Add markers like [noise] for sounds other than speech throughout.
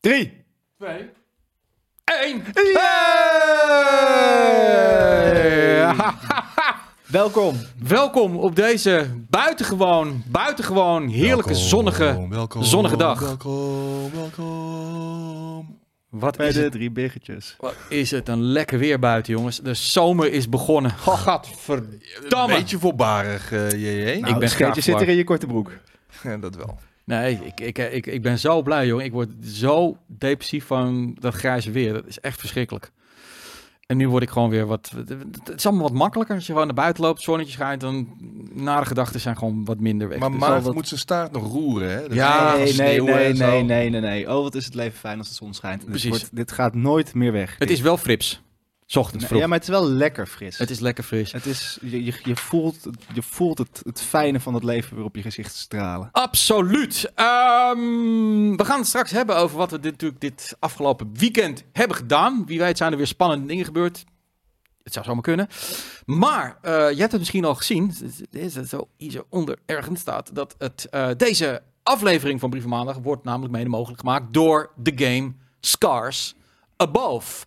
Drie. Twee. Eén. [laughs] Welkom. Welkom op deze buitengewoon, buitengewoon heerlijke zonnige, welkom, zonnige dag. Welkom, welkom. Wat Bij is, de het, drie biggetjes. wat is het een lekker weer buiten, jongens. De zomer is begonnen. Een Gadverdamme. beetje voorbarig, eh JJ. Nou, ben het scheetje graag zit er in je korte broek. Ja, dat wel. Nee, ik, ik, ik, ik ben zo blij, jongen. Ik word zo depressief van dat grijze weer. Dat is echt verschrikkelijk. En nu word ik gewoon weer wat... Het is allemaal wat makkelijker. Als je gewoon naar buiten loopt, het zonnetje schijnt, dan nare gedachten zijn gewoon wat minder weg. Maar Dus wat- moet zijn staart nog roeren, hè? Dat Ja, nee, nee, nee, nee, nee, nee, nee. Oh, wat is het leven fijn als de zon schijnt. Dit, Precies. wordt, dit gaat nooit meer weg. Het is wel frips. Ochtends vroeg. ja, maar het is wel lekker fris. Het is lekker fris. Het is, je, je, je voelt, je voelt het, het fijne van het leven weer op je gezicht stralen. Absoluut. Ehm, we gaan het straks hebben over wat we dit, natuurlijk dit afgelopen weekend hebben gedaan. Wie weet zijn er weer spannende dingen gebeurd. Het zou zomaar kunnen. Maar eh, je hebt het misschien al gezien. Is het zo hier onder ergens staat dat het, eh, deze aflevering van Brieven Maandag wordt namelijk mede mogelijk gemaakt door de game Scars Above.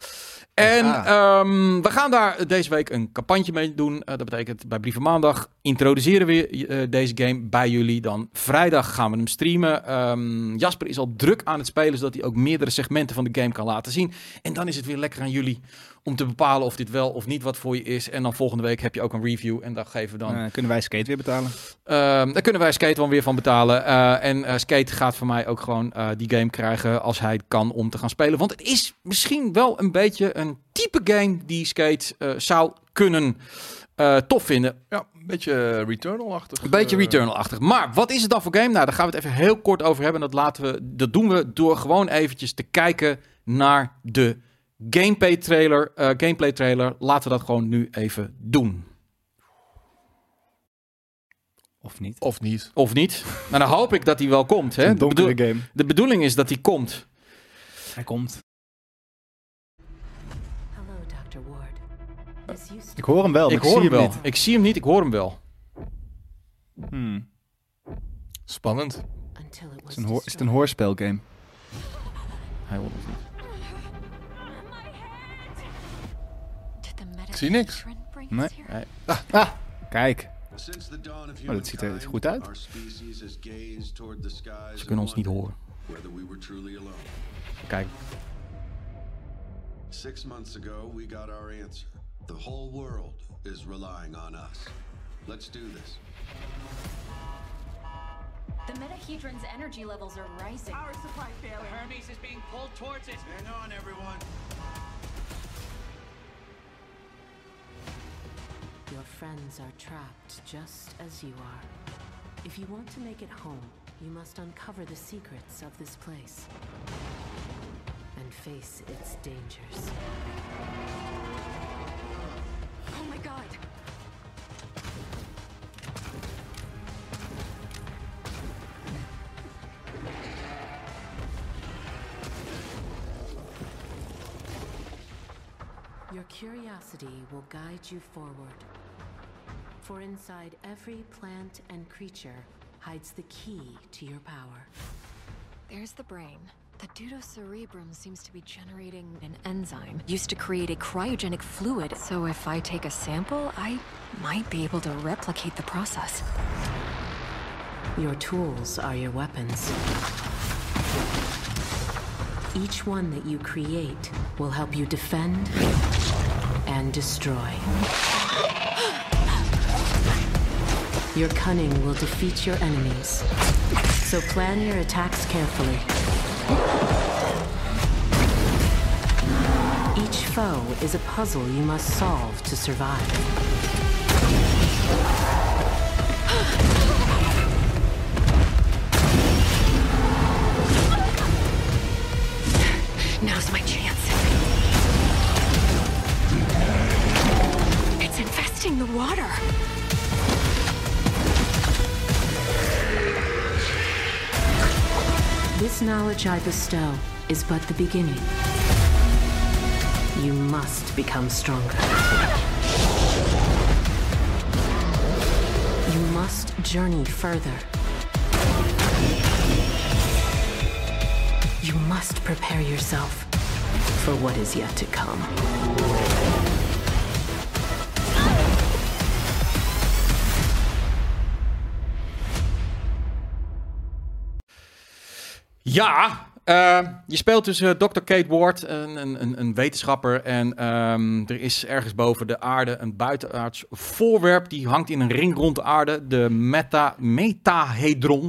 En Ah. ehm, we gaan daar deze week een campagne mee doen. Eh, dat betekent bij Brieven Maandag introduceren we eh, deze game bij jullie. Dan vrijdag gaan we hem streamen. Ehm, Jasper is al druk aan het spelen, zodat hij ook meerdere segmenten van de game kan laten zien. En dan is het weer lekker aan jullie om te bepalen of dit wel of niet wat voor je is. En dan volgende week heb je ook een review en daar geven we dan Eh, kunnen wij skate weer betalen? Ehm, daar kunnen wij Skate wel weer van betalen. Eh, en eh, Skate gaat voor mij ook gewoon eh, die game krijgen als hij kan om te gaan spelen. Want het is misschien wel een beetje een type game die Skate eh, zou kunnen eh, tof vinden. Ja, een beetje Returnal-achtig. Een beetje Returnal-achtig. Maar wat is het dan voor game? Nou, daar gaan we het even heel kort over hebben. Dat, laten we, dat doen we door gewoon eventjes te kijken naar de gameplay trailer. eh, gameplay trailer. Laten we dat gewoon nu even doen. Of niet? Of niet. Of niet? Nou, dan hoop ik dat hij wel komt. Hè? Een De donkere bedoel- game. De bedoeling is dat hij komt. Hij komt. Hello, Dr. Ward. Ik hoor hem wel, maar ik ik, hoor zie hem wel. niet. Ik zie hem niet, ik hoor hem wel. Hmm. Spannend. Is, het een is het een hoorspelgame? Hij hoort ons niet. Zie niks. Nee. Nee. Ah, kijk. Oh, dat ziet er goed uit. Ze kunnen ons niet horen. Kijk, Six months ago, we got our answer. The whole world is relying on us. Let's do this. The metahedron's energy levels are rising. Power supply failing. Hermes is being pulled towards it. Hang on, everyone. Your friends are trapped just as you are. If you want to make it home, you must uncover the secrets of this place and face its dangers. Oh my god! Your curiosity will guide you forward. For inside every plant and creature hides the key to your power. There's the brain. The deuterocerebrum seems to be generating an enzyme used to create a cryogenic fluid. So if I take a sample, I might be able to replicate the process. Your tools are your weapons. Each one that you create will help you defend and destroy. Your cunning will defeat your enemies. So plan your attacks carefully. Each foe is a puzzle you must solve to survive. Knowledge I bestow is but the beginning. You must become stronger. You must journey further. You must prepare yourself for what is yet to come. Ja, eh, je speelt dus eh, Dr. Kate Ward, een, een, een- een wetenschapper. En ehm, er is ergens boven de aarde een buitenaards voorwerp. Die hangt in een ring rond de aarde. De meta, metahedron.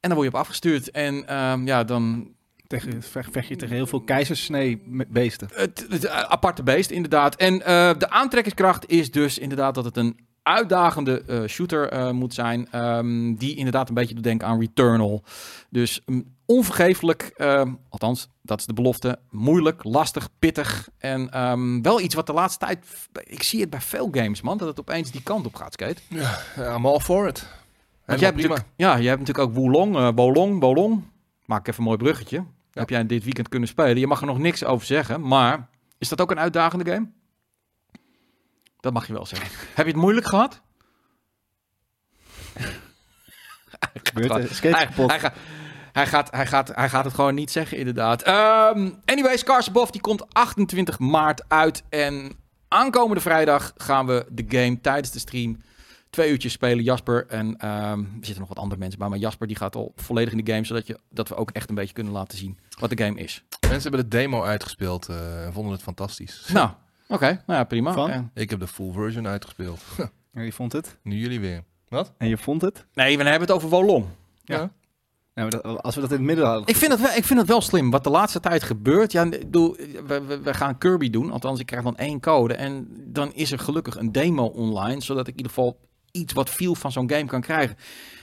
En daar word je op afgestuurd. En ehm, ja, dan Tegen, vecht, je tegen heel veel keizersnee met beesten. Het, het eh, aparte beest, inderdaad. En de aantrekkingskracht is dus inderdaad dat het een uitdagende shooter moet zijn. ehm, die inderdaad een beetje doet denken aan Returnal. Dus onvergeeflijk, ehm, althans, dat is de belofte. Moeilijk, lastig, pittig. En ehm, wel iets wat de laatste tijd. Ik zie het bij veel games, man. Dat het opeens die kant op gaat, skate. Ja, I'm all for it. Want jij hebt prima. natuurlijk, ja, je hebt natuurlijk ook Wolong, eh Bolong, Bolong. Maak ik even een mooi bruggetje. Heb jij dit weekend kunnen spelen? Je mag er nog niks over zeggen, maar is dat ook een uitdagende game? Dat mag je wel zeggen. [laughs] Heb je het moeilijk gehad? Gebeurt Hij? Skate hij, hij, gaat, hij, gaat, hij gaat het gewoon niet zeggen, inderdaad. Ehm anyway, Scars Above die komt 28 maart uit. En aankomende vrijdag gaan we de game tijdens de stream twee uurtjes spelen. Jasper en ehm, er zitten nog wat andere mensen bij. Maar Jasper die gaat al volledig in de game. Zodat je, dat we ook echt een beetje kunnen laten zien wat de game is. Mensen hebben de demo uitgespeeld eh, en vonden het fantastisch. Nou, oké. Nou ja, prima. Van? En- Ik heb de full version uitgespeeld. [laughs] En je vond het? nu jullie weer. Wat? En je vond het? nee, we hebben het over Wolong. Ja. Ja, dat- als we dat in het midden hadden. Ik vind, het wel, ik vind het wel slim. Wat de laatste tijd gebeurt. Ja, we, we, we gaan Kirby doen. Althans, ik krijg dan één code. En dan is er gelukkig een demo online. Zodat ik in ieder geval iets wat feel van zo'n game kan krijgen.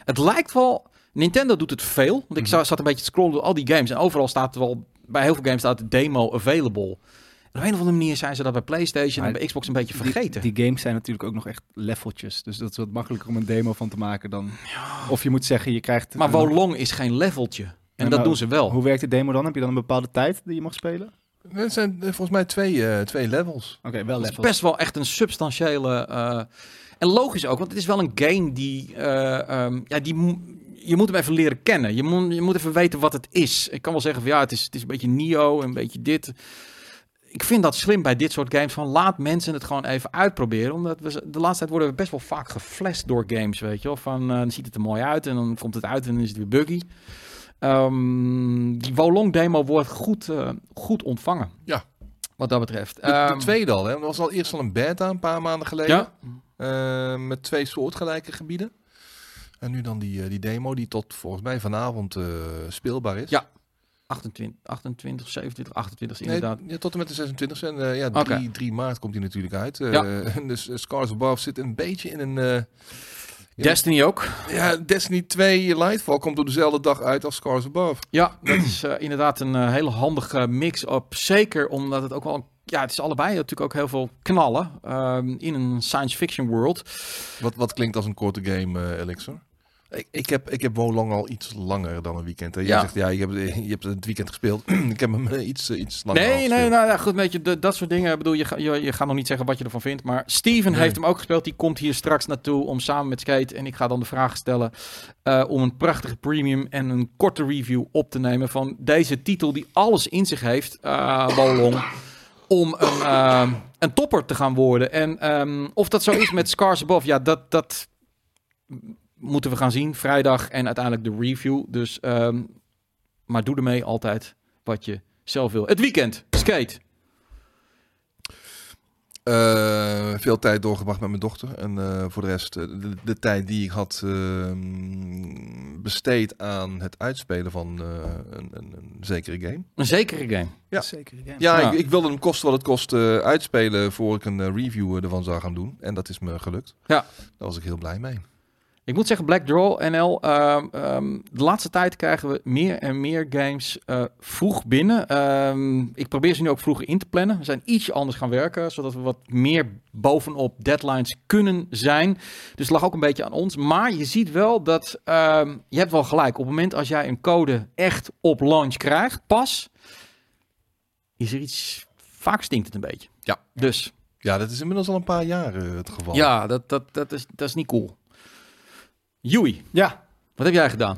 Het lijkt wel... Nintendo doet het veel. Want ik za- zat een beetje te scrollen door al die games. En overal staat er wel... Bij heel veel games staat de demo available. En op een of andere manier zijn ze dat bij PlayStation en bij Xbox een beetje vergeten. Die, die games zijn natuurlijk ook nog echt leveltjes. Dus dat is wat makkelijker om een demo van te maken dan... Of je moet zeggen, je krijgt... maar een- Wolong is geen leveltje. En Ja, dat doen ze wel. Hoe werkt de demo dan? Heb je dan een bepaalde tijd die je mag spelen? Oké, Er zijn eh, volgens mij twee, eh, twee levels. wel Dat is levels. best wel echt een substantiële. eh, en logisch ook, want het is wel een game die. eh, ehm, ja, die je moet hem even leren kennen. Je moet, je moet even weten wat het is. Ik kan wel zeggen van ja, het is, het is een beetje Nio, een beetje dit. Ik vind dat slim bij dit soort games. Van laat mensen het gewoon even uitproberen. Omdat we ze- de laatste tijd worden we best wel vaak geflasht door games. Weet je wel. Van eh, dan ziet het er mooi uit en dan komt het uit en dan is het weer buggy. Ehm, die Wolong demo wordt goed, eh, goed ontvangen. Ja. Wat dat betreft. De, de Ehm, tweede al, hè? Er was al eerst al een beta een paar maanden geleden. Ja, Eh, met twee soortgelijke gebieden. En nu dan die, die demo die tot volgens mij vanavond eh, speelbaar is. Ja, 28, 28, 27, 28 Nee, inderdaad. ja, tot en met de 26 en eh, ja, Oké. 3, 3 maart komt hij natuurlijk uit. Eh, Ja. [laughs] dus eh, Scars Above zit een beetje in een... Destiny ook. Ja, Destiny 2 Lightfall komt op dezelfde dag uit als Scars Above. Ja, dat is inderdaad een hele handige mix op. Zeker omdat het ook wel... Ja, het is allebei natuurlijk ook heel veel knallen ehm, in een science fiction world. Wat, wat klinkt als een korte game, eh Elixir. Ik, ik, heb, ik heb Wolong al iets langer dan een weekend. Hè. Jij Ja. zegt, ja, je hebt, je hebt het weekend gespeeld. [clears throat] ik heb hem eh, iets, eh, iets langer Nee, nee, nou ja, goed, weet je, de- dat soort dingen. Ik bedoel, je, ga- je, je gaat nog niet zeggen wat je ervan vindt. Maar Steven Nee. heeft hem ook gespeeld. Die komt hier straks naartoe om samen met Skate. En ik ga dan de vraag stellen eh, om een prachtige premium en een korte review op te nemen van deze titel die alles in zich heeft, eh Wolong, om een, een topper te gaan worden. En ehm, of dat zo is met Scars Above, ja, dat, dat moeten we gaan zien. Vrijdag en uiteindelijk de review. Dus, ehm, maar doe ermee altijd wat je zelf wil. Het weekend, skate. Eh, veel tijd doorgebracht met mijn dochter. En eh, voor de rest, eh, de, de tijd die ik had ehm, besteed aan het uitspelen van eh, een, een, een zekere game. Een zekere game. Ja. Zeker. Ja. Ja, Ja. Ik, ik wilde hem kosten wat het kost eh, uitspelen voor ik een review ervan zou gaan doen. En dat is me gelukt. Ja. Daar was ik heel blij mee. Ik moet zeggen, Black Draw NL, ehm, ehm, de laatste tijd krijgen we meer en meer games eh, vroeg binnen. Ehm, ik probeer ze nu ook vroeger in te plannen. We zijn ietsje anders gaan werken, zodat we wat meer bovenop deadlines kunnen zijn. Dus het lag ook een beetje aan ons. Maar je ziet wel dat, je hebt wel gelijk, op het moment als jij een code echt op launch krijgt, pas, is er iets, vaak stinkt het een beetje. Ja. Dus Ja, dat is inmiddels al een paar jaar eh, het geval. ja, dat, dat, dat, is, dat is niet cool. Joey, ja, wat heb jij gedaan?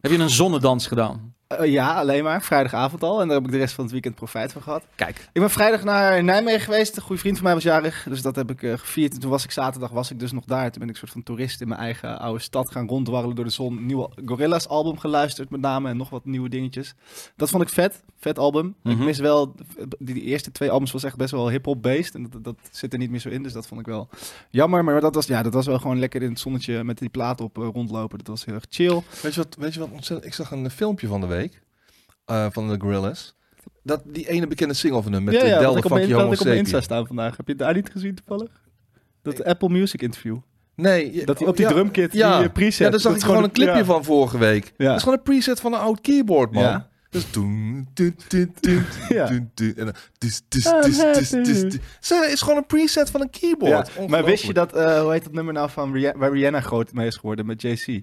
Heb je een zonnedans gedaan? Eh, ja, alleen maar. Vrijdagavond al. En daar heb ik de rest van het weekend profijt van gehad. Kijk. Ik ben vrijdag naar Nijmegen geweest. Een goede vriend van mij was jarig. Dus dat heb ik eh, gevierd. En toen was ik zaterdag was ik dus nog daar. Toen ben ik een soort van toerist in mijn eigen oude stad gaan rondwarrelen door de zon. Nieuwe Gorillaz album geluisterd met name. En nog wat nieuwe dingetjes. Dat vond ik vet. Vet album. Ik Mhm. mis wel... Die, die eerste twee albums was echt best wel hip-hop based. En dat, dat zit er niet meer zo in. Dus dat vond ik wel jammer. Maar dat was, ja, dat was wel gewoon lekker in het zonnetje met die plaat op eh, rondlopen. Dat was heel erg chill. Weet je wat, weet je wat ontzettend... Ik zag een filmpje van de week eh, van de Gorillaz. Dat, die ene bekende single van hem met ja, de ja, Fuck dat ik op mijn Insta staan vandaag. Heb je daar niet gezien toevallig? Dat Apple Music interview. Nee. je- Dat hij op die ja, drumkit, ja. die eh, preset. Ja, daar zag ik gewoon een clipje ja. van vorige week. Ja. Dat is gewoon een preset van een oud keyboard, man. Ja. Dus [laughs] Ja. doen, en dan dus, dus, dus, dus, is gewoon een preset van een Ja, keyboard. maar wist je dat, eh, hoe heet dat nummer nou van waar Rihanna groot mee is geworden met JC? Nee,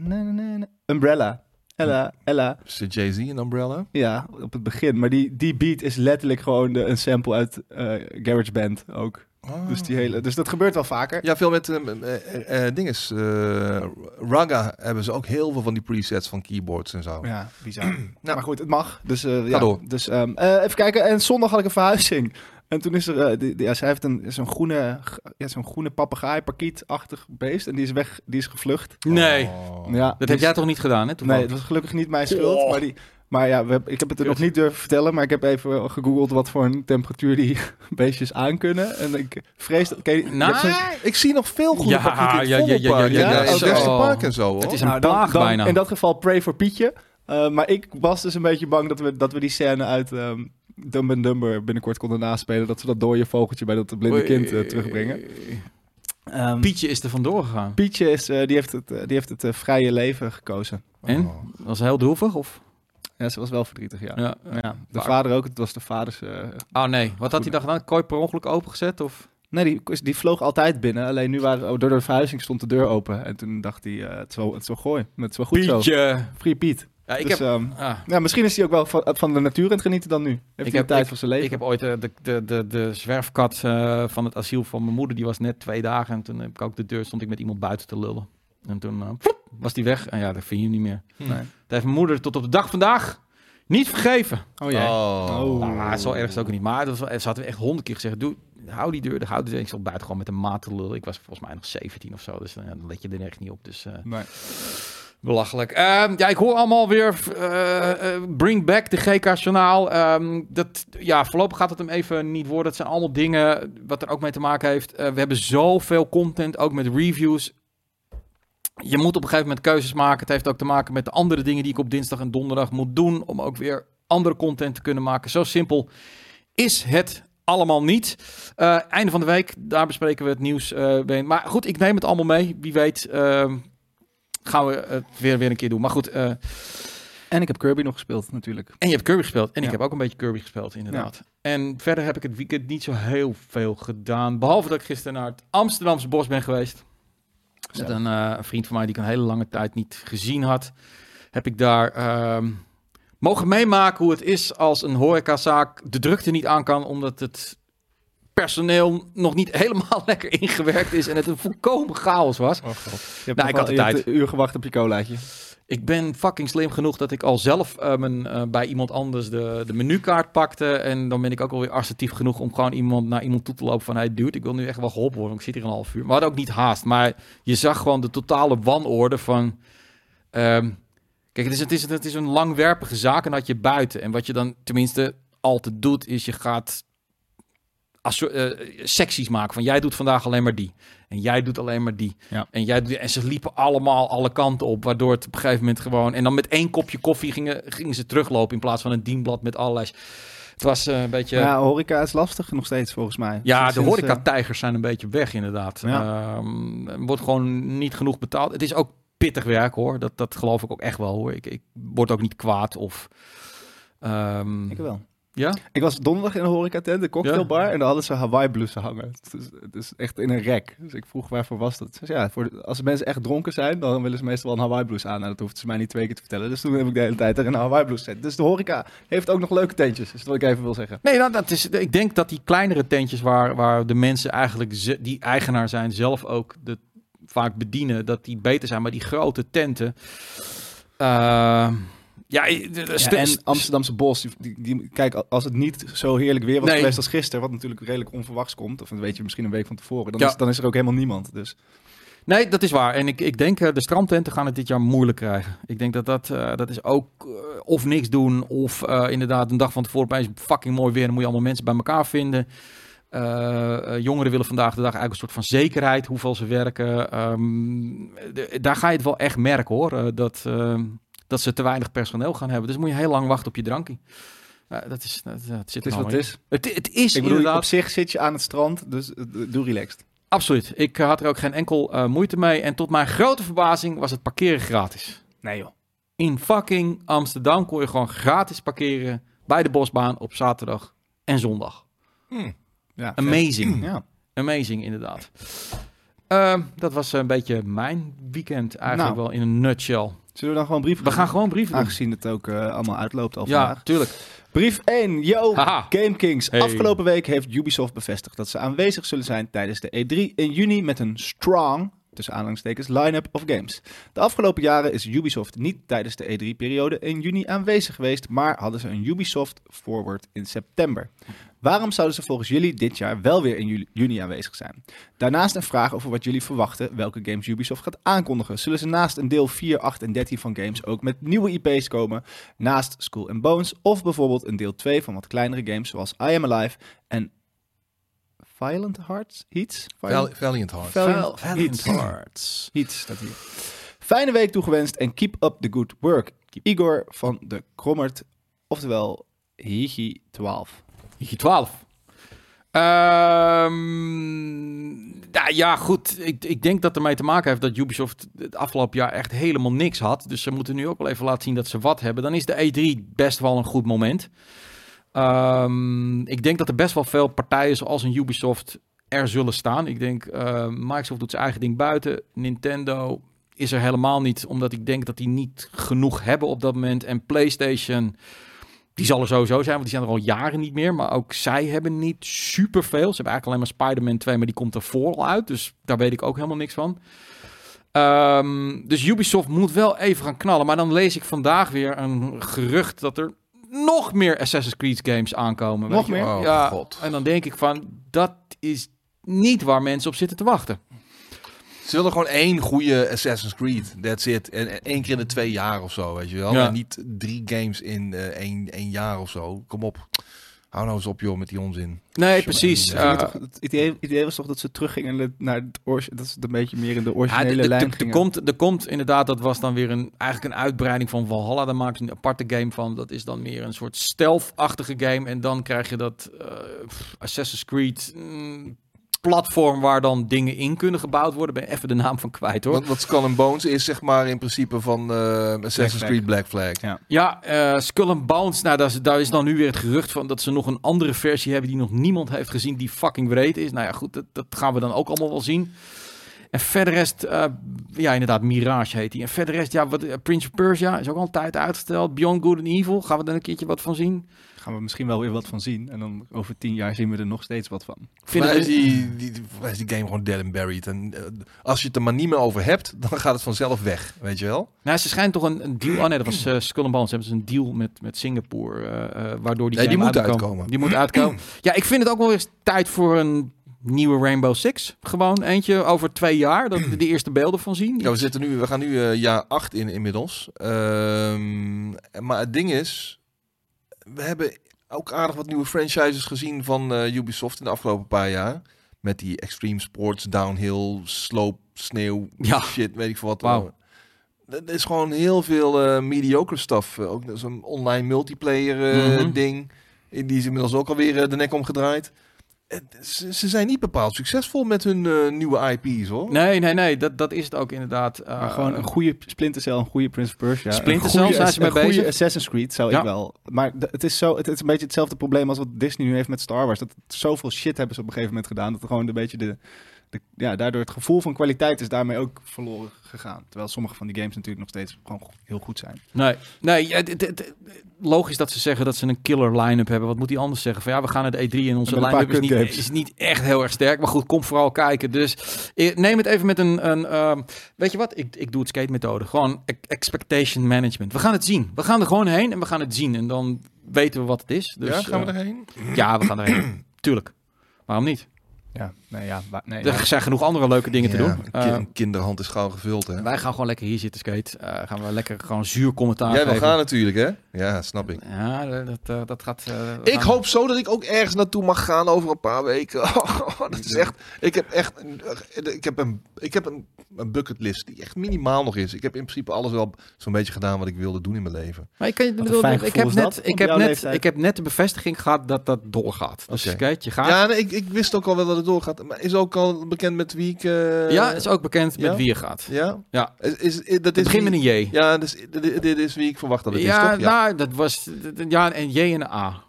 nee, nee, nee. Umbrella. Ella, Ella. Is het Jay-Z een umbrella? Ja, op het begin. Maar die, die beat is letterlijk gewoon de, een sample uit eh GarageBand ook. Dus, die hele, dus dat gebeurt wel vaker. Ja, veel met dinges. eh, Raga hebben ze ook heel veel van die presets van keyboards en zo. Ja, bizar. [clears throat] Maar goed, het mag. Dus, ja, door. dus ehm, eh, even kijken. En zondag had ik een verhuizing. En toen is er, eh, die, die- ja, zij heeft een, zo'n groene, ja, zo'n groene papegaai, parkiet-achtig beest. En die is weg, die is gevlucht. Nee, Oh. Ja, dat heb is- jij toch niet gedaan, hè? Nee, toevallig? het was gelukkig niet mijn schuld. Maar, die, maar ja, we hebben- ik heb het er nog niet durven vertellen. Maar ik heb even gegoogeld wat voor een temperatuur die [laughs] beestjes aankunnen. En ik vrees dat... Je Nou, Ik zie nog veel groene Ja, pakieten in ja, het ja, ja, ja, en, ja, eh, zo. Westerpark en zo. Hoor. Het is een Nou, plaag dan- bijna. In dat geval pray voor Pietje. Uh, maar ik was dus een beetje bang dat we, dat we die scène uit ehm Dumb and Dumber binnenkort konden naspelen. Dat ze dat dode vogeltje bij dat blinde kind eh, terugbrengen. Ehm, Pietje is er vandoor gegaan. Pietje is, eh, die heeft het, eh, die heeft het eh, vrije leven gekozen. En? Oh. Was heel droevig, of? Ja, ze was wel verdrietig, ja. Ja. ja. De Waar- vader ook, het was de vaders... eh, Oh nee, wat had hij dan gedaan? Kooi per ongeluk opengezet? Of? Nee, die, die vloog altijd binnen. Alleen nu waren oh, door de verhuizing stond de deur open. En toen dacht hij, eh, het, is wel, het is wel gooi. Het is wel goed zo. Pietje! Free Piet. Ja, ik Dus, heb... ah. ja, misschien is hij ook wel van, van de natuur aan het genieten dan nu. Heeft hij de heb- tijd ik- van zijn leven. Ik heb ooit eh, de, de, de, de zwerfkat eh, van het asiel van mijn moeder, die was net twee dagen. En toen heb ik ook de deur, stond ik met iemand buiten te lullen. En toen eh, was die weg. En ja, dat vind je niet meer. Nee. Dat heeft mijn moeder tot op de dag vandaag niet vergeven. Oh jee. Oh. Oh. Ah, zo erg is het ook niet. Maar dat was wel, ze hadden echt honderd keer gezegd, doe, hou die deur, hou die deur. Ik stond buiten gewoon met een maat te lullen. Ik was volgens mij nog 17 of zo, dus dan let je er echt niet op. Dus eh, Nee. Belachelijk. Ehm, ja, ik hoor allemaal weer, eh, bring back de GK-journaal. Ehm, dat, ja, voorlopig gaat het hem even niet worden. Het zijn allemaal dingen wat er ook mee te maken heeft. Eh, we hebben zoveel content, ook met reviews. Je moet op een gegeven moment keuzes maken. Het heeft ook te maken met de andere dingen die ik op dinsdag en donderdag moet doen. Om ook weer andere content te kunnen maken. Zo simpel is het allemaal niet. Einde van de week, daar bespreken we het nieuws. maar goed, ik neem het allemaal mee. Wie weet ehm, gaan we het weer, weer een keer doen. Maar goed, eh, En ik heb Kirby nog gespeeld natuurlijk. en je hebt Kirby gespeeld. En Ja. ik heb ook een beetje Kirby gespeeld, inderdaad. En verder heb ik het weekend niet zo heel veel gedaan. Behalve dat ik gisteren naar het Amsterdamse bos ben geweest. Met een eh, vriend van mij die ik een hele lange tijd niet gezien had. Heb ik daar ehm, mogen meemaken hoe het is als een horecazaak de drukte niet aan kan. Omdat het personeel nog niet [laughs] helemaal lekker ingewerkt is. En het een volkomen chaos was. Je hebt Nou, ik had de tijd. een uur gewacht op je colaatje. Ik ben fucking slim genoeg dat ik al zelf eh, mijn, eh, bij iemand anders de, de menukaart pakte. En dan ben ik ook alweer assertief genoeg om gewoon iemand naar iemand toe te lopen van... Hey dude, ik wil nu echt wel geholpen worden, want ik zit hier een half uur. Maar we hadden ook niet haast. Maar je zag gewoon de totale wanorde van... ehm, kijk, het is, het, is, het is een langwerpige zaak en dat je buiten. En wat je dan tenminste altijd doet, is je gaat als, eh, secties maken. Van jij doet vandaag alleen maar die. En jij doet alleen maar die. Ja. En, jij, en ze liepen allemaal alle kanten op. Waardoor het op een gegeven moment gewoon... En dan met één kopje koffie gingen, gingen ze teruglopen. In plaats van een dienblad met allerlei... Het was eh, een beetje... Ja, ja, horeca is lastig nog steeds volgens mij. de Sinds, eh, horeca-tijgers zijn een beetje weg inderdaad. Ja. Ehm, wordt gewoon niet genoeg betaald. Het is ook pittig werk hoor. Dat, dat geloof ik ook echt wel hoor. Ik, ik word ook niet kwaad of... ehm, Ik wel. Ja? Ik was donderdag in een horecatent, een cocktailbar, en daar hadden ze Hawaii blussen hangen. Dus, dus echt in een rek. Dus ik vroeg waarvoor was dat? Zei, ja, voor als mensen echt dronken zijn, dan willen ze meestal wel een Hawaii blouse aan. Nou, dat hoeft ze mij niet twee keer te vertellen. Dus toen heb ik de hele tijd er een Hawaii blouse gezet. Dus de horeca heeft ook nog leuke tentjes, is wat ik even wil zeggen. Nee, nou, dat is, ik denk dat die kleinere tentjes waar, waar de mensen eigenlijk, die eigenaar zijn, zelf ook de, vaak bedienen, dat die beter zijn. Maar die grote tenten, eh, Ja, en st- Amsterdamse Bos, die, die, die- kijk, als het niet zo heerlijk weer was Nee. geweest als gisteren, wat natuurlijk redelijk onverwachts komt, of weet je misschien een week van tevoren, dan, Ja. is, dan is er ook helemaal niemand. Dus Nee, dat is waar. En ik, ik denk eh, de strandtenten gaan het dit jaar moeilijk krijgen. Ik denk dat dat, eh, dat is ook eh, of niks doen of inderdaad een dag van tevoren opeens fucking mooi weer. Dan moet je allemaal mensen bij elkaar vinden. Jongeren willen vandaag de dag eigenlijk een soort van zekerheid hoeveel ze werken. Ehm, de- daar ga je het wel echt merken hoor. dat, eh, dat ze te weinig personeel gaan hebben. Dus moet je heel lang wachten op je drankje. Dat is, dat, dat zit het is wat het is. Het, het is Ik bedoel, inderdaad... op zich zit je aan het strand, dus eh, doe relaxed. Absoluut. Ik eh, had er ook geen enkel eh, moeite mee. En tot mijn grote verbazing was het parkeren gratis. Nee joh. In fucking Amsterdam kon je gewoon gratis parkeren bij de bosbaan op zaterdag en zondag. Ja, vet. Amazing. [clears throat] Ja. Amazing, inderdaad. Ehm, dat was een beetje mijn weekend eigenlijk Nou. wel in een nutshell. Zullen we dan gewoon brieven We gaan gewoon brieven doen. Aangezien het ook eh, allemaal uitloopt al Ja, vandaag. tuurlijk. Brief 1. Yo, Haha. Game Kings. Hey. Afgelopen week heeft Ubisoft bevestigd dat ze aanwezig zullen zijn tijdens de E3 in juni met een strong, tussen aanhalingstekens, line-up of games. De afgelopen jaren is Ubisoft niet tijdens de E3-periode in juni aanwezig geweest, maar hadden ze een Ubisoft Forward in september. Waarom zouden ze volgens jullie dit jaar wel weer in juni aanwezig zijn? Daarnaast een vraag over wat jullie verwachten welke games Ubisoft gaat aankondigen. Zullen ze naast een deel 4, 8 en 13 van games ook met nieuwe IP's komen? Naast Skull and Bones of bijvoorbeeld een deel 2 van wat kleinere games zoals I Am Alive en Violent Hearts? Heats? Val- Valiant Heart. Valiant Heats. Hearts. Heats staat hier. Fijne week toegewenst en keep up the good work. Igor van de Krommert, oftewel Higi12. Higi 12. Ehm, nou ja, goed. Ik, ik denk dat het ermee te maken heeft dat Ubisoft het afgelopen jaar echt helemaal niks had. Dus ze moeten nu ook wel even laten zien dat ze wat hebben. Dan is de E3 best wel een goed moment. Ehm, ik denk dat er best wel veel partijen zoals een Ubisoft er zullen staan. Ik denk, eh, Microsoft doet zijn eigen ding buiten. Nintendo is er helemaal niet, omdat ik denk dat die niet genoeg hebben op dat moment. En PlayStation, die zal er sowieso zijn, want die zijn er al jaren niet meer. Maar ook zij hebben niet superveel. Ze hebben eigenlijk alleen maar Spider-Man 2, maar die komt ervoor al uit. Dus daar weet ik ook helemaal niks van. Ehm, dus Ubisoft moet wel even gaan knallen. Maar dan lees ik vandaag weer een gerucht dat er nog meer Assassin's Creed games aankomen. Nog weet je. meer? Oh, ja, god. en dan denk ik van, dat is niet waar mensen op zitten te wachten. Ze willen gewoon één goede Assassin's Creed. That's it. En één keer in de twee jaar of zo, weet je wel. Ja. En niet drie games in eh, één, één jaar of zo. Kom op. Hou nou eens op, joh, met die onzin. Nee, precies. Ja, Het, Eh, toch- het idee, idee was toch dat ze teruggingen naar het origi- dat ze het een beetje meer in de Ja, originele de- de- lijn de- er, komt, er komt inderdaad, dat was dan weer een, eigenlijk een uitbreiding van Valhalla. Daar maken ze een aparte game van. Dat is dan meer een soort stealth-achtige game. En dan krijg je dat eh, Assassin's Creed mm, platform waar dan dingen in kunnen gebouwd worden. Ben even de naam van kwijt hoor. Wat, wat Skull and Bones is, zeg maar, in principe van eh, Assassin's. Creed Black Flag. Ja. Ja, eh, Skull and Bones. Nou, daar is, daar is dan nu weer het gerucht van dat ze nog een andere versie hebben die nog niemand heeft gezien die fucking wreed is. Nou ja, goed, dat, dat gaan we dan ook allemaal wel zien. En verder rest, eh, ja inderdaad, Mirage heet die. En verder rest, ja, wat, eh, Prince of Persia is ook al een tijd uitgesteld. Beyond Good and Evil, gaan we daar een keertje wat van zien? gaan we misschien wel weer wat van zien. En dan over tien jaar zien we er nog steeds wat van. Vind het- is die, die, is die game gewoon dead and buried. En eh, als je het er maar niet meer over hebt, dan gaat het vanzelf weg, weet je wel? Nou, ze schijnt toch een, een deal... Oh nee, dat was eh Skull and Bones. Hebben ze een deal met, met Singapore, eh, eh, waardoor die Nee, die moet uitkomen. Die moet uitkomen. [clears throat] ja, ik vind het ook wel eens tijd voor een nieuwe Rainbow Six. Gewoon eentje over twee jaar, dat we de eerste beelden van zien. Ja, we, zitten nu, we gaan nu eh, jaar 8 in inmiddels. Ehm, maar het ding is, we hebben ook aardig wat nieuwe franchises gezien van eh, Ubisoft in de afgelopen paar jaar. Met die extreme sports, downhill, slope, sneeuw, Ja. shit, weet ik veel wat. Wauw. Er is gewoon heel veel eh, mediocre stuff. Eh, ook zo'n online multiplayer eh, Mhm. ding. Die is inmiddels ook alweer eh, de nek omgedraaid. Ze, ze zijn niet bepaald succesvol met hun eh, nieuwe IP's hoor. Nee, nee, nee, dat, dat is het ook inderdaad. Eh, Maar gewoon een goede Splinter Cell, een goede Prince of Persia. Splinter Cell goede- zijn ze mee een goede. Assassin's Creed zou Ja. ik wel. Maar het is, zo, het, het is een beetje hetzelfde probleem als wat Disney nu heeft met Star Wars. Dat zoveel shit hebben ze op een gegeven moment gedaan. Dat er gewoon een beetje de, de, ja, daardoor het gevoel van kwaliteit is daarmee ook verloren gegaan. Terwijl sommige van die games natuurlijk nog steeds gewoon heel goed zijn. Nee, nee ja, logisch dat ze zeggen dat ze een killer line-up hebben. Wat moet die anders zeggen? Van ja, we gaan naar de E3 en onze line-up is niet, is niet echt heel erg sterk. Maar goed, kom vooral kijken. Dus eh, neem het even met een... een ehm, weet je wat? Ik, ik doe het skate-methode. Gewoon e- expectation management. We gaan het zien. We gaan er gewoon heen en we gaan het zien. En dan weten we wat het is. Dus, ja, gaan we eh, erheen? Ja, we gaan erheen. [clears throat] Tuurlijk. Waarom niet? Ja, nee, ja, wa- nee, Er ja. zijn genoeg andere leuke dingen te doen. een Eh, kinderhand is gauw gevuld, hè? wij gaan gewoon lekker hier zitten skate. Eh, gaan we lekker gewoon zuur commentaar Jij wil gaan natuurlijk, hè? Ja, snap ik. Ja, dat, eh, dat gaat... eh, we Ik gaan- hoop zo dat ik ook ergens naartoe mag gaan over een paar weken. [laughs] dat is echt. Ik heb echt. een- Ik heb een. Ik heb een, een bucketlist die echt minimaal nog is. Ik heb in principe alles wel zo'n beetje gedaan wat ik wilde doen in mijn leven. Maar ik, kan, bedoel, ik, heb net, dat, ik, heb net, leeftijd. ik heb net de bevestiging gehad dat dat doorgaat. Dus Oké. kijk, je gaat. Ja, nee, ik, ik wist ook al wel dat het doorgaat. Maar is ook al bekend met wie ik. eh, Ja, is ook bekend met wie je gaat. Ja? Ja. Is, is, is- dat Het is begint met een J. Ja, dus, dit, dit is wie ik verwacht dat het ja, is, toch? Ja. nou, dat was ja, een J en een A.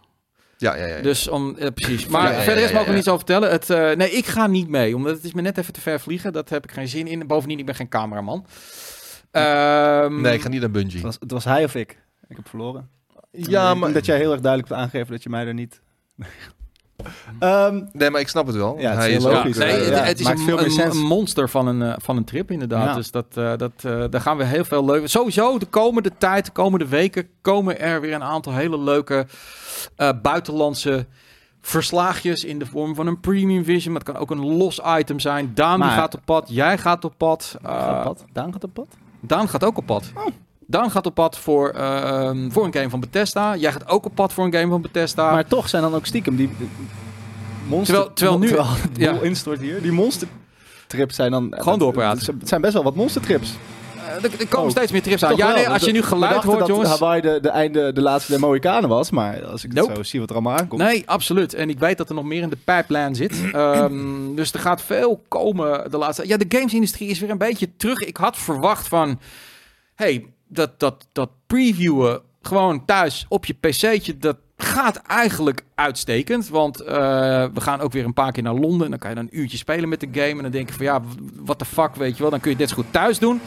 ja, ja, ja, ja. Dus om, eh, precies. Maar Ja, ja, ja, verder is we ja. niets over vertellen. Het, eh, nee, ik ga niet mee, omdat het is me net even te ver vliegen. Dat heb ik geen zin in. Bovendien, ik ben geen cameraman. Ehm, nee, ik ga niet naar Bungie. Het, was, het was hij of ik. Ik heb verloren. Ja, maar, dat jij heel erg duidelijk hebt aangegeven dat je mij er niet... Ehm, nee, maar ik snap het wel. Ja, het is Hij is Ja, logisch. nee, het, Ja, het is maakt een, veel meer een, sens. een monster van een, eh, van een trip inderdaad. Ja. Dus dat, eh, dat, eh, daar gaan we heel veel leuke... Sowieso de komende tijd, de komende weken... komen er weer een aantal hele leuke eh, buitenlandse verslaagjes... in de vorm van een premium vision. Maar het kan ook een los item zijn. Daan Maar- gaat op pad, jij gaat op pad. eh, gaat op pad? Daan gaat op pad? Daan gaat ook op pad. Daan gaat op pad voor, ehm, voor een game van Bethesda. Jij gaat ook op pad voor een game van Bethesda. Maar toch zijn dan ook stiekem die... monster, Terwijl- terwijl nu- het [laughs] ja. instort hier. Die monstertrips zijn dan... Gewoon doorpraten. Het zijn best wel wat monstertrips. Eh, er, er komen Oh, steeds meer trips aan. Ja, nee, als je nu geluid hoort, dat jongens... Hawaii de, de, einde, de laatste der Mohikanen was. Maar als ik Nope. zo zie wat er allemaal aankomt... Nee, absoluut. En ik weet dat er nog meer in de pipeline zit. [clears throat] Ehm, dus er gaat veel komen de laatste... Ja, de gamesindustrie is weer een beetje terug. Ik had verwacht van... hey, dat, dat, dat previewen gewoon thuis op je pc'tje... dat gaat eigenlijk uitstekend. Want eh, we gaan ook weer een paar keer naar Londen. En dan kan je dan een uurtje spelen met de game. En dan denk je van ja, wat de fuck, weet je wel. Dan kun je dit zo goed thuis doen.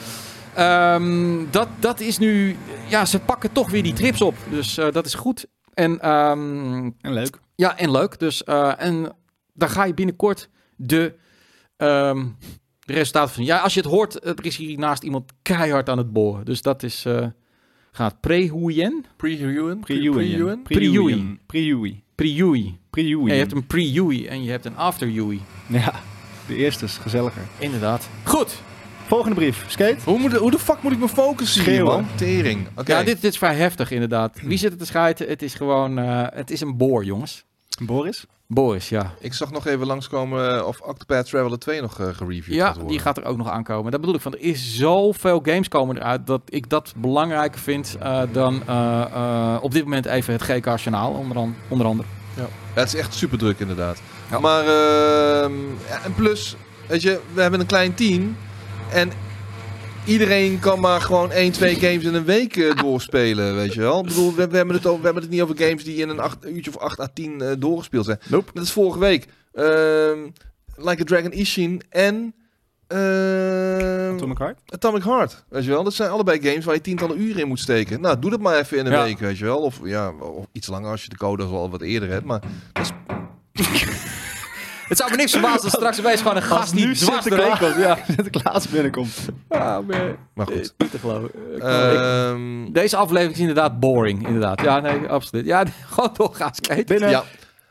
Ehm, dat, dat is nu... Ja, ze pakken toch weer die trips op. Dus eh, dat is goed. En ehm, En leuk. ja, en leuk. Dus, eh, en daar ga je binnenkort de, ehm, de resultaten van. Ja, als je het hoort, er is hier naast iemand keihard aan het boren. Dus dat is, eh, gaat Prehuyen? Pre-Huyen? Pre-Huyen. Pre-Huyen? Pre-Huyen. Pre-Huyen. Pre-Huyen. Ja, je hebt een pre-Yui en je hebt een after-Yui. Ja, de eerste is gezelliger. Inderdaad. Goed. Volgende brief. Skate. Hoe, moet, hoe de fuck moet ik me focussen hier, man? Tering. Oké. Ja, dit, dit is vrij heftig inderdaad. Wie zit er te schijten? Het is gewoon, eh, het is een boor, jongens. Boris. Boris, ja. Ik zag nog even langskomen eh, of Octopath Traveler 2 nog eh, gereviewd Ja, gaat worden. die gaat er ook nog aankomen. Dat bedoel ik van, er is zoveel games komen eruit dat ik dat belangrijker vind eh, dan op dit moment even het GK-journaal, onder, an- onder andere. Ja, het is echt super druk inderdaad. Ja. Maar, ehm, ja, en plus, weet je, we hebben een klein team. En iedereen kan maar gewoon 1, 2 games in een week eh, doorspelen, weet je wel. Ik bedoel, we, we, hebben het over, we hebben het niet over games die in een acht, uurtje of 8 à 10 eh, doorgespeeld zijn. Nope. Dat is vorige week. Ehm, like a Dragon Ishin en... ehm, Atomic Heart. Atomic Heart, weet je wel. Dat zijn allebei games waar je tientallen uren in moet steken. Nou, doe dat maar even in een Ja. week, weet je wel. Of, ja, of iets langer als je de code al wat eerder hebt. Maar Het zou me niks verbazen als straks opeens gewoon een gast die dwars doorheen komt. Ja. [laughs] Sinterklaas binnenkomt. Ah, man. Maar goed. Niet te geloven. Ik- Ehm, Deze aflevering is inderdaad boring, inderdaad. Ja, nee, absoluut. Ja, [laughs] gewoon doorgaan, skate. Binnen. ja.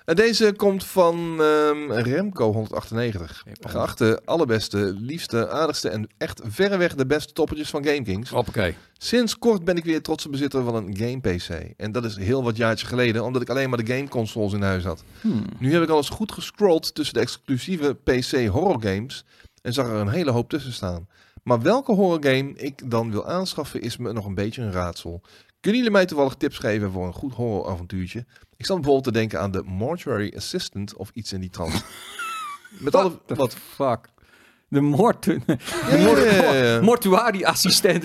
En deze komt van ehm, Remco 198. Geachte, allerbeste, liefste, aardigste en echt verreweg de beste toppertjes van GameKings. Hoppakee. Sinds kort ben ik weer trotse bezitter van een game PC. En dat is heel wat jaartje geleden, omdat ik alleen maar de game consoles in huis had. Hmm. Nu heb ik al eens goed gescrolld tussen de exclusieve PC horror games en zag er een hele hoop tussen staan. Maar welke horror game ik dan wil aanschaffen is me nog een beetje een raadsel. Kunnen jullie mij toevallig tips geven voor een goed horroravontuurtje? Ik zat bijvoorbeeld te denken aan de Mortuary Assistant of iets in die trant. [laughs] Met alle... Wat? Fuck. De, mortu de ja. [laughs] mortuarie-assistent.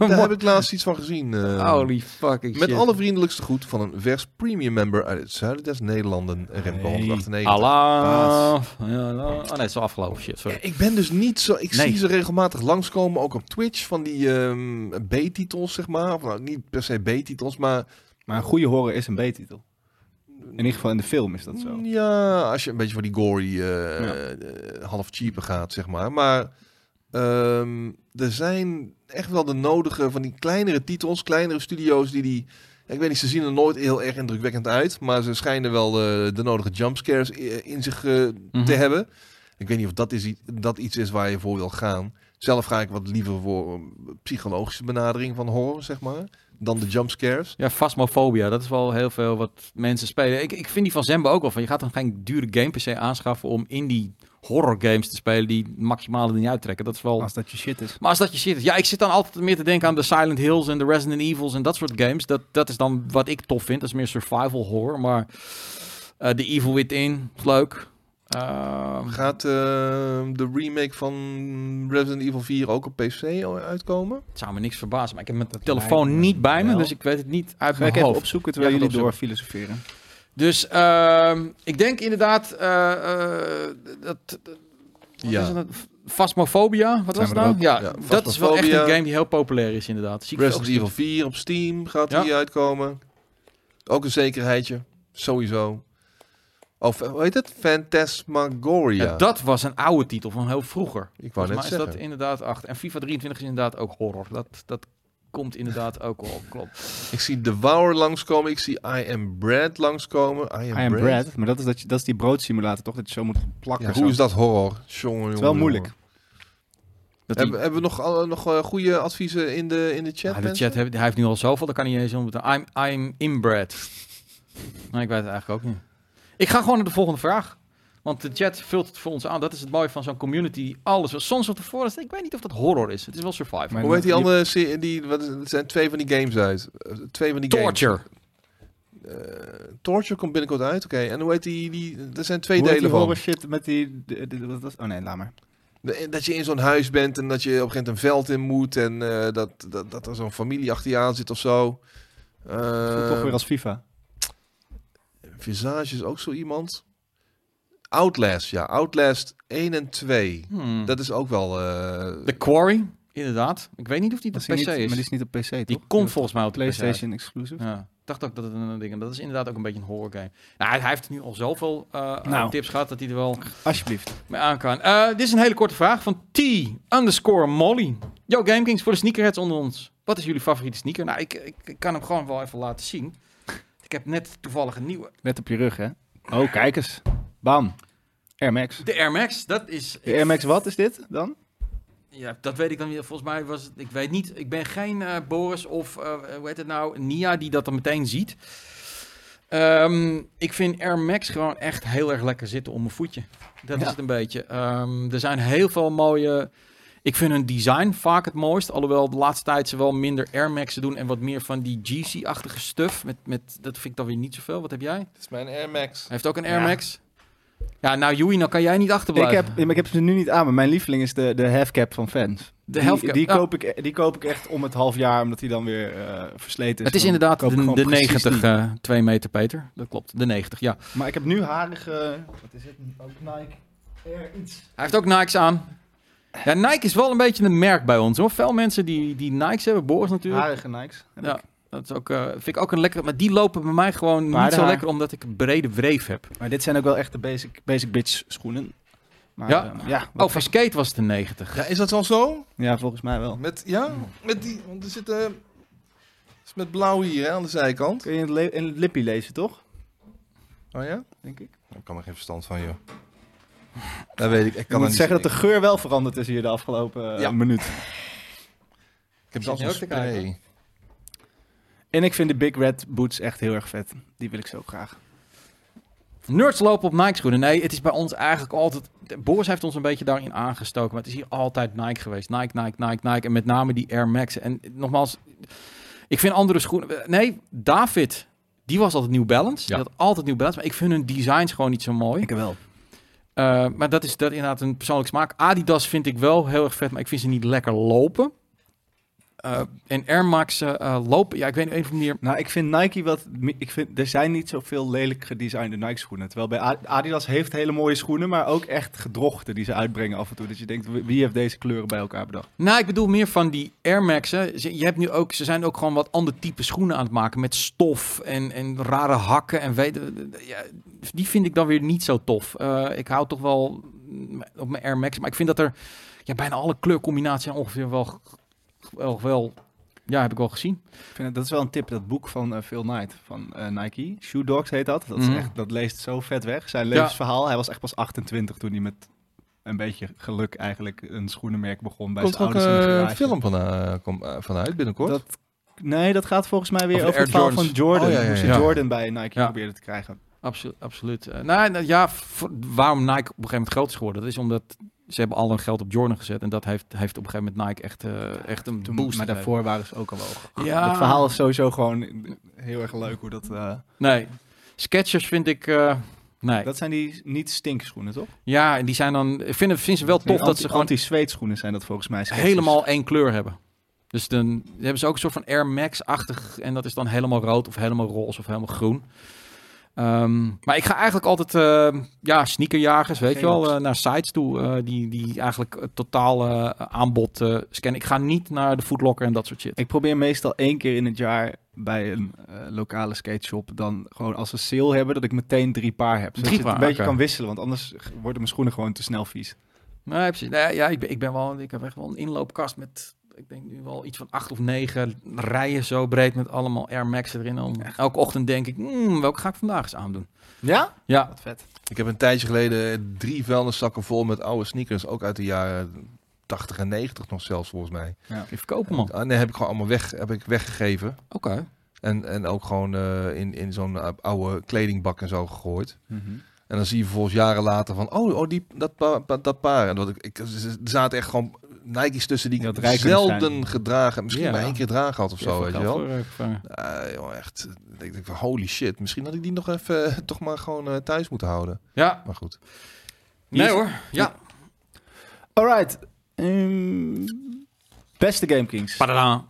[laughs] Daar heb ik laatst iets van gezien. eh. Holy fucking met shit. alle vriendelijkste groet van een vers premium member uit het zuiden des Nederlanden. Remco Nee. 198. Allah. Oh nee, het is al afgelopen. Shit, sorry. Ik ben dus niet zo. Ik Nee. zie ze regelmatig langskomen, ook op Twitch, van die ehm, B-titels, zeg maar. Of, nou, niet per se B-titels, maar Maar een goede horror is een B-titel. In ieder geval in de film is dat zo. Ja, als je een beetje voor die gory, Ja. eh, half cheaper gaat, zeg maar. Maar ehm, er zijn echt wel de nodige van die kleinere titels, kleinere studio's die die... Ik weet niet, ze zien er nooit heel erg indrukwekkend uit, maar ze schijnen wel de, de nodige jumpscares i- in zich eh, Mhm. te hebben. Ik weet niet of dat, is, dat iets is waar je voor wil gaan. Zelf ga ik wat liever voor een psychologische benadering van horror, zeg maar, dan de jumpscares. Ja, Phasmophobia, dat is wel heel veel wat mensen spelen. Ik, ik vind die van Zembe ook wel van. Je gaat dan geen dure game per se aanschaffen om in die horror games te spelen die maximaal er niet uittrekken. Dat is wel... Als dat je shit is. Maar als dat je zit, ja, ik zit dan altijd meer te denken aan de Silent Hills en de Resident Evils en dat soort games. Dat, dat is dan wat ik tof vind. Dat is meer survival horror. Maar eh The Evil Within is leuk. Ehm, Gaat eh, de remake van Resident Evil 4 ook op PC uitkomen? het zou me niks verbazen, maar ik heb mijn telefoon niet bij me, wel. dus ik weet het niet uit Ga mijn ik hoofd. opzoeken terwijl Ja, jullie het door filosoferen. Dus ehm, ik denk inderdaad eh, eh, dat, dat wat Ja. is het? Phasmophobia, wat was het nou? Ja, Ja, dat is wel echt een game die heel populair is inderdaad. Zie Resident Evil 4 op Steam gaat Ja. die uitkomen. Ook een zekerheidje, sowieso. Of hoe heet het? Phantasmagoria. Ja, dat was een oude titel van heel vroeger. Ik wou Volgens net mij is zeggen. dat inderdaad acht. En FIFA 23 is inderdaad ook horror. Dat, dat komt inderdaad ook wel, klopt. Ik zie Devour langskomen. Ik zie I Am Bread langskomen. I Am, I am bread. Maar dat is, dat, je, dat is die broodsimulator toch? Dat je zo moet plakken. Ja, zo. hoe is dat horror? Jongen, Het is jongen, wel jongen. moeilijk. Dat die- Hebben, hebben we nog, nog eh, goede adviezen in de, in de chat? Ja, de chat heeft, hij heeft nu al zoveel, dan kan hij niet eens om. I'm, I'm inbred. nou, ik weet het eigenlijk ook niet. Ik ga gewoon naar de volgende vraag. Want de chat vult het voor ons aan. Dat is het mooie van zo'n community. Alles. Soms wat ervoor is. Ik weet niet of dat horror is. Het is wel survival. Maar- Hoe heet die andere serie? Die, wat het zijn twee van die games uit. Eh, Twee van die Torture. games. Eh, Torture komt binnenkort uit, oké. En hoe heet die, die... Er zijn twee Hoe heet delen die van. horror shit met die... de- de- wat was- oh nee, laat maar. De- Dat je in zo'n huis bent en dat je op een gegeven moment een veld in moet. En eh, dat, dat, dat er zo'n familie achter je aan zit of zo. Eh, Voelt toch weer als FIFA. Visage is ook zo iemand. Outlast, ja. Outlast 1 en 2. Hmm. Dat is ook wel... eh, The Quarry, inderdaad. Ik weet niet of die op PC is niet, is. maar die is niet op PC, toch? Die komt volgens mij op de PlayStation. Exclusive. Ja, ik dacht ook dat het een ding Dat is inderdaad ook een beetje een horror game. Nou, hij hij heeft nu al zoveel eh, Nou. tips gehad dat hij er wel Alsjeblieft. mee aan kan. Eh, dit is een hele korte vraag van T underscore Molly. Yo, GameKings, voor de sneakerheads onder ons. Wat is jullie favoriete sneaker? Nou, ik, ik, ik kan hem gewoon wel even laten zien. Ik heb net toevallig een nieuwe. Net op je rug, hè? Oh, kijk eens. Bam. Air Max. De Air Max, dat is... De Air Max wat is dit dan? Ja, dat weet ik dan niet. Volgens mij was het... Ik weet niet. Ik ben geen eh, Boris of... eh, hoe heet het nou? Nia die dat dan meteen ziet. Ehm, ik vind Air Max gewoon echt heel erg lekker zitten om mijn voetje. Dat is het een beetje. Ehm, er zijn heel veel mooie... Ik vind hun design vaak het mooist. Alhoewel de laatste tijd ze wel minder Air Max'en doen... en wat meer van die GC-achtige stuff. Met, met, dat vind ik dan weer niet zoveel. Wat heb jij? Het is mijn Air Max. Hij heeft ook een Air Ja. Max. Ja, nou Joey, nou kan jij niet Ik achterblijven. heb, ja, maar ik heb ze nu niet aan, maar mijn lieveling is de, de half-cap van fans. De die, Die, koop ik, die koop ik echt om het half jaar, omdat hij dan weer eh, versleten is. Het is Dan inderdaad ik de, de precies 90, die. eh 2 meter, Peter. Dat klopt, de 90, ja. Maar ik heb nu harige... Wat is het? Ook Nike Air iets. Hij heeft ook Nikes aan. Ja, Nike is wel een beetje een merk bij ons hoor. Veel mensen die, die Nikes hebben, Boris natuurlijk. Harige Nikes. heb Ja, ik. Dat is ook, eh, vind ik ook een lekker. Maar die lopen bij mij gewoon niet zo lekker omdat ik een brede wreef heb. Maar dit zijn ook wel echt de basic, basic bitch schoenen. Maar, Ja. eh, ja, Oh, van skate was het een 90. Ja, is dat al zo? ja, volgens mij wel. Met, ja, met die, want er zit, eh, is met blauw hier hè, aan de zijkant. Kun je in het, le- in het lippie lezen, toch? Oh ja? Denk ik. Ik kan er geen verstand van, joh. [laughs] Dat weet ik. Ik kan moet zeggen dat de geur wel veranderd is hier de afgelopen eh, Ja. minuut. Ik heb zelfs een spray. En ik vind de Big Red Boots echt heel erg vet. Die wil ik zo graag. Nerds lopen op Nike schoenen. Nee, het is bij ons eigenlijk altijd... Boris heeft ons een beetje daarin aangestoken. Maar het is hier altijd Nike geweest. Nike, Nike, Nike, Nike. En met name die Air Max. En nogmaals, ik vind andere schoenen... Nee, David, die was altijd New Balance. Ja. Die had altijd New Balance. Maar ik vind hun designs gewoon niet zo mooi. Ik wel. Eh, maar dat is dat inderdaad een persoonlijk smaak. Adidas vind ik wel heel erg vet, maar ik vind ze niet lekker lopen. Eh, en Air Max eh, eh, lopen, ja, ik weet niet, een of andere manier... Nou, ik vind Nike wat... Ik vind, er zijn niet zoveel lelijk gedesignde Nike-schoenen. Terwijl bij Adidas heeft hele mooie schoenen, maar ook echt gedrochten die ze uitbrengen af en toe. Dat je denkt, wie- heeft deze kleuren bij elkaar bedacht? Nou, ik bedoel meer van die Air Max'en. Je hebt nu ook, ze zijn ook gewoon wat ander type schoenen aan het maken met stof en, en rare hakken en weet, ja, die vind ik dan weer niet zo tof. Eh, ik hou toch wel op mijn Air Max, maar ik vind dat er ja, bijna alle kleurcombinaties ongeveer wel, wel, wel, ja, heb ik wel gezien. Ik vind het, dat is wel een tip, dat boek van eh, Phil Knight van eh, Nike. Shoe Dogs heet dat. Dat, is Mhm. echt, dat leest zo vet weg. Zijn levensverhaal. Hij was echt pas 28 toen hij met een beetje geluk eigenlijk een schoenenmerk begon bij Komt zijn er ook ouders de een film van, eh, kom, vanuit binnenkort? Dat, nee, dat gaat volgens mij weer Over de over, het verhaal van. Jordan. Oh, ja, ja, Hoe ze ja. Jordan bij Nike Ja. probeerde te krijgen. Absoluut, absoluut. Nou, nou, ja, waarom Nike op een gegeven moment groot is geworden, dat is omdat ze hebben al hun geld op Jordan gezet en dat heeft, heeft op een gegeven moment Nike echt, eh, echt een Toen, boost maar gegeven. daarvoor waren ze ook al wel. Ja. Het verhaal is sowieso gewoon heel erg leuk hoe dat... eh, Nee, Skechers vind ik, eh, nee. dat zijn die niet stinkschoenen, toch? Ja, en die zijn dan. Ik vind, het- vind ze wel tof dat ze gewoon Anti-zweetschoenen zijn dat volgens mij. Helemaal één kleur hebben. Dus dan hebben ze ook een soort van Air Max-achtig. En dat is dan helemaal rood of helemaal roze of helemaal groen. Ehm, maar ik ga eigenlijk altijd, eh, ja, sneakerjagers, weet je wel, eh, naar sites toe. eh, die, die eigenlijk het totale eh, aanbod scannen. Ik ga niet naar de Footlocker en dat soort shit. Ik probeer meestal één keer in het jaar bij een lokale skateshop dan gewoon als ze sale hebben dat ik meteen drie paar heb. Zodat Drie je paar, een beetje kan wisselen, want anders worden mijn schoenen gewoon te snel vies. Nee, precies. Nee, ja, ik ben, ik ben wel, ik heb echt wel een inloopkast met, ik denk nu wel iets van acht of negen rijen zo breed met allemaal Air Max erin. Dan elke ochtend denk ik, hmm, welke ga ik vandaag eens aandoen? Ja? Ja, Wat vet. Ik heb een tijdje geleden drie vuilniszakken vol met oude sneakers. Ook uit de jaren 80 en 90 nog zelfs, volgens mij. verkopen man. Ah, nee, heb ik gewoon allemaal weg, heb ik weggegeven. Oké. En, en ook gewoon eh, in, in zo'n eh, oude kledingbak en zo gegooid. En dan zie je vervolgens jaren later van, oh, oh die, dat, pa, pa- dat paar. En dat ik, ik, er zaten echt gewoon Nike's tussen die ik zelden zijn. gedragen. Misschien Ja. maar één keer dragen had of zo, weet je wel. voor. Ah, joh, echt. Ik denk van, holy shit. Misschien had ik die nog even eh, [laughs] toch maar gewoon eh, thuis moeten houden. Ja, Maar goed. nee is- hoor. Ja. Alright. Ehm, beste Game Kings. Padada.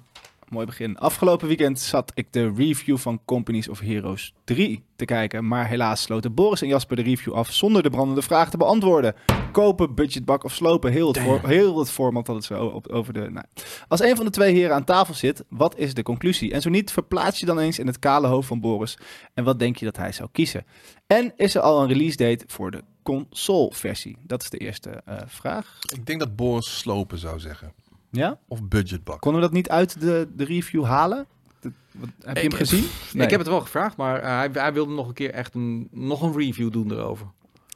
Mooi begin. Afgelopen weekend zat ik de review van Companies of Heroes 3 te kijken. Maar helaas sloten Boris en Jasper de review af zonder de brandende vraag te beantwoorden. Kopen, budgetbak of slopen. Heel het, voor, heel het format had het zo op, over de... Nou. Als een van de twee heren aan tafel zit, wat is de conclusie? En zo niet, verplaats je dan eens in het kale hoofd van Boris. En wat denk je dat hij zou kiezen? En is er al een release date voor de console-versie? Dat is de eerste eh, vraag. Ik denk dat Boris slopen zou zeggen. Ja? Of budgetbak. Konden we dat niet uit de, de review halen? De- wat- heb je hem gezien? [laughs] Nee. Ik heb het wel gevraagd, maar eh, hij, hij wilde nog een keer echt een, nog een review doen erover.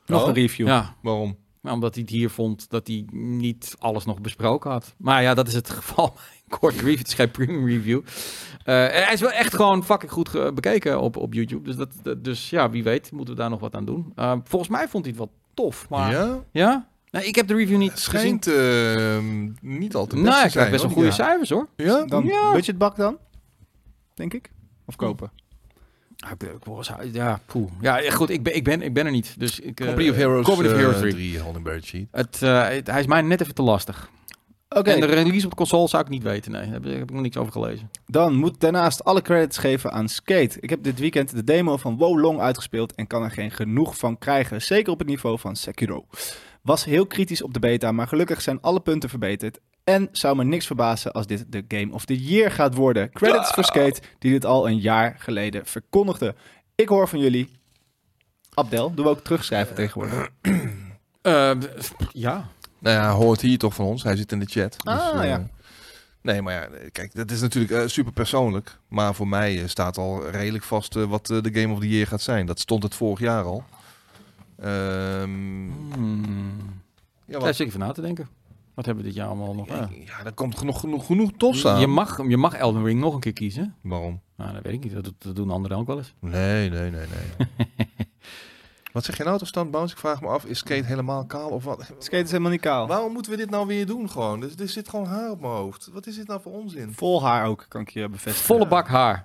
Nog Oh. een review. Ja, Waarom? maar omdat hij het hier vond dat hij niet alles nog besproken had. Maar ja, dat is het [laughs] geval kort review. Het is geen premium review. Eh, hij is wel echt gewoon fucking goed bekeken op, op YouTube. Dus, dat, dat- dus ja, wie weet moeten we daar nog wat aan doen. Eh, volgens mij vond hij het wel tof. Maar ja? ja? Nee, ik heb de review niet Het gezien. schijnt ehm, niet altijd Nou, best ik te zijn. krijg best wel goede Ja. cijfers hoor. Ja? Dan Ja. budgetbak dan? Denk ik. Of kopen. Ah, ik- ik hoor eens- Ja, poeh. Ja, ja, goed, ik ben, ik ben, ik ben er niet. Dus ik, Company of Heroes, Company of Heroes eh, 3. 3, holding bird sheet. Het, eh, het- hij is mij net even te lastig. Oké, En de release op de console zou ik niet weten. Nee, daar heb, daar heb ik nog niks over gelezen. dan moet daarnaast alle credits geven aan Skate. Ik heb dit weekend de demo van Wo Long uitgespeeld en kan er geen genoeg van krijgen. Zeker op het niveau van Sekiro. Was heel kritisch op de beta, maar gelukkig zijn alle punten verbeterd. En zou me niks verbazen als dit de Game of the Year gaat worden. Credits voor Skate, die dit al een jaar geleden verkondigde. Ik hoor van jullie. Abdel, doen we ook terugschrijven tegenwoordig. [clears throat] Eh, ja. Nou ja, hoort hier toch van ons. Hij zit in de chat. Ah, eh, ja. Nee, maar ja, kijk, dat is natuurlijk eh, super persoonlijk. Maar voor mij staat al redelijk vast wat de Game of the Year gaat zijn. Dat stond het vorig jaar al. Ehm Hmm. ja, Daar wat, zit ik van na te denken. Wat hebben we dit jaar allemaal nog? aan? ja, er komt genoeg, genoeg, genoeg tofs aan. je, mag, je mag Elden Ring nog een keer kiezen. Waarom? Nou, dat weet ik niet. Dat, doen anderen ook wel eens. Nee, nee, nee, nee. [laughs] wat zeg je nou tot stand, Bounce? Ik vraag me af, is Skate helemaal kaal of wat? Skate is helemaal niet kaal. Waarom moeten we dit nou weer doen gewoon? Er, er zit gewoon haar op mijn hoofd. Wat is dit nou voor onzin? Vol haar ook, kan ik je bevestigen. Volle bak haar.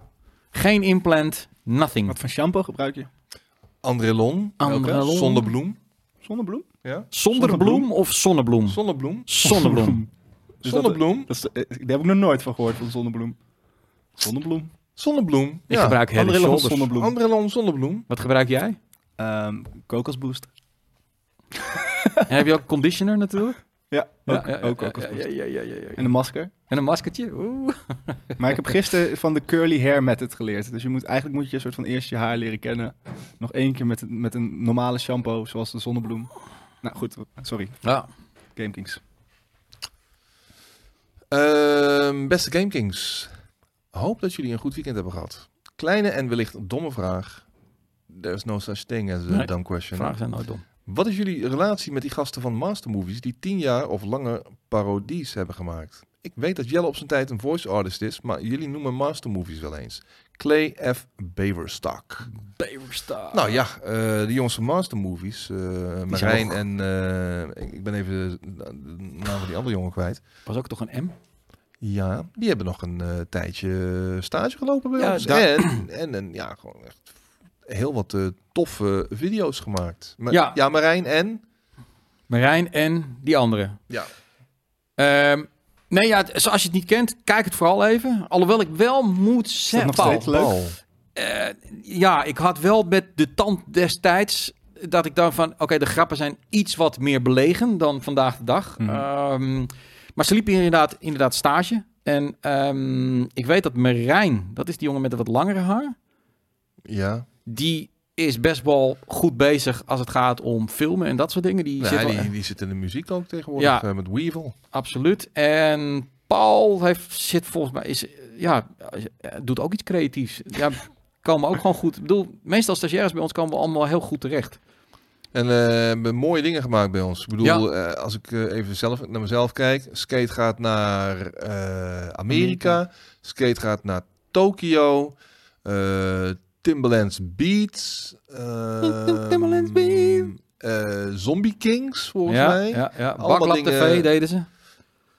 Geen implant. Nothing. Wat voor shampoo gebruik je? André Lon. André Welke? Lon. Zonnebloem. Zonnebloem? Ja? Zonder Zonnebloem? bloem of zonnebloem? Zonnebloem. Zonnebloem. [laughs] Dus Zonnebloem. Dat is, eh, daar heb ik nog nooit van gehoord, van zonnebloem. Zonnebloem. Zonnebloem. Ik gebruik Head and André Lon Shoulders. zonnebloem. Andrelon Zonnebloem. Wat gebruik jij? Ehm, kokosboost. En [laughs] heb je ook conditioner natuurlijk? Ja, Ja, ook, ja, ook. En een masker. En een maskertje? Oeh. [laughs] Maar ik heb gisteren van de curly hair method geleerd. Dus je moet, eigenlijk moet je een soort van eerst je haar leren kennen. Nog één keer met, met een normale shampoo, zoals de zonnebloem. Nou goed, sorry. Ja. GameKings. Ehm, beste GameKings. Hoop dat jullie een goed weekend hebben gehad. Kleine en wellicht domme vraag. There's no such thing as a Nee, dumb question. Vragen zijn nooit dom. Wat is jullie relatie met die gasten van Master Movies die tien jaar of langer parodies hebben gemaakt? Ik weet dat Jelle op zijn tijd een voice artist is, maar jullie noemen Master Movies wel eens. Clay F. Beverstock. Beverstaal. Nou ja, eh, de jongens van Master Movies, eh Marijn en eh, ik ik ben even de, de naam van die andere jongen kwijt. Was ook toch een M? Ja, die hebben nog een tijdje stage gelopen bij Ja, ons. En, en, en ja, gewoon echt heel wat eh, toffe video's gemaakt. Maar, Ja. ja, Marijn en... Marijn en die andere. Ja. Ehm, nee, ja, zoals je het niet kent, kijk het vooral even. Alhoewel ik wel moet zeggen... Paul, steeds leuk? Paul. eh, ja, ik had wel met de tand destijds dat ik dan van... Oké, de grappen zijn iets wat meer belegen dan vandaag de dag. Mhm. Ehm, maar ze liepen hier inderdaad, inderdaad stage. En ehm, ik weet dat Marijn, dat is die jongen met het wat langere haar... Ja, die is best wel goed bezig als het gaat om filmen en dat soort dingen. Die Nee, zit wel die, zit in de muziek ook tegenwoordig Ja. eh, met Weevil. absoluut. En Paul heeft, zit volgens mij, is, ja, eh, doet ook iets creatiefs. Ja, [laughs] komen ook gewoon goed. Ik bedoel, meestal stagiaires bij ons komen we allemaal heel goed terecht. En we hebben mooie dingen gemaakt bij ons. Ik bedoel, als ik even zelf naar mezelf kijk. Skate gaat naar eh, Amerika. Skate gaat naar Tokio. Timberlands Beats. ehm, Timberlands Beats. eh, Zombie Kings, volgens ja, mij. ja, ja. Baklap TV deden ze.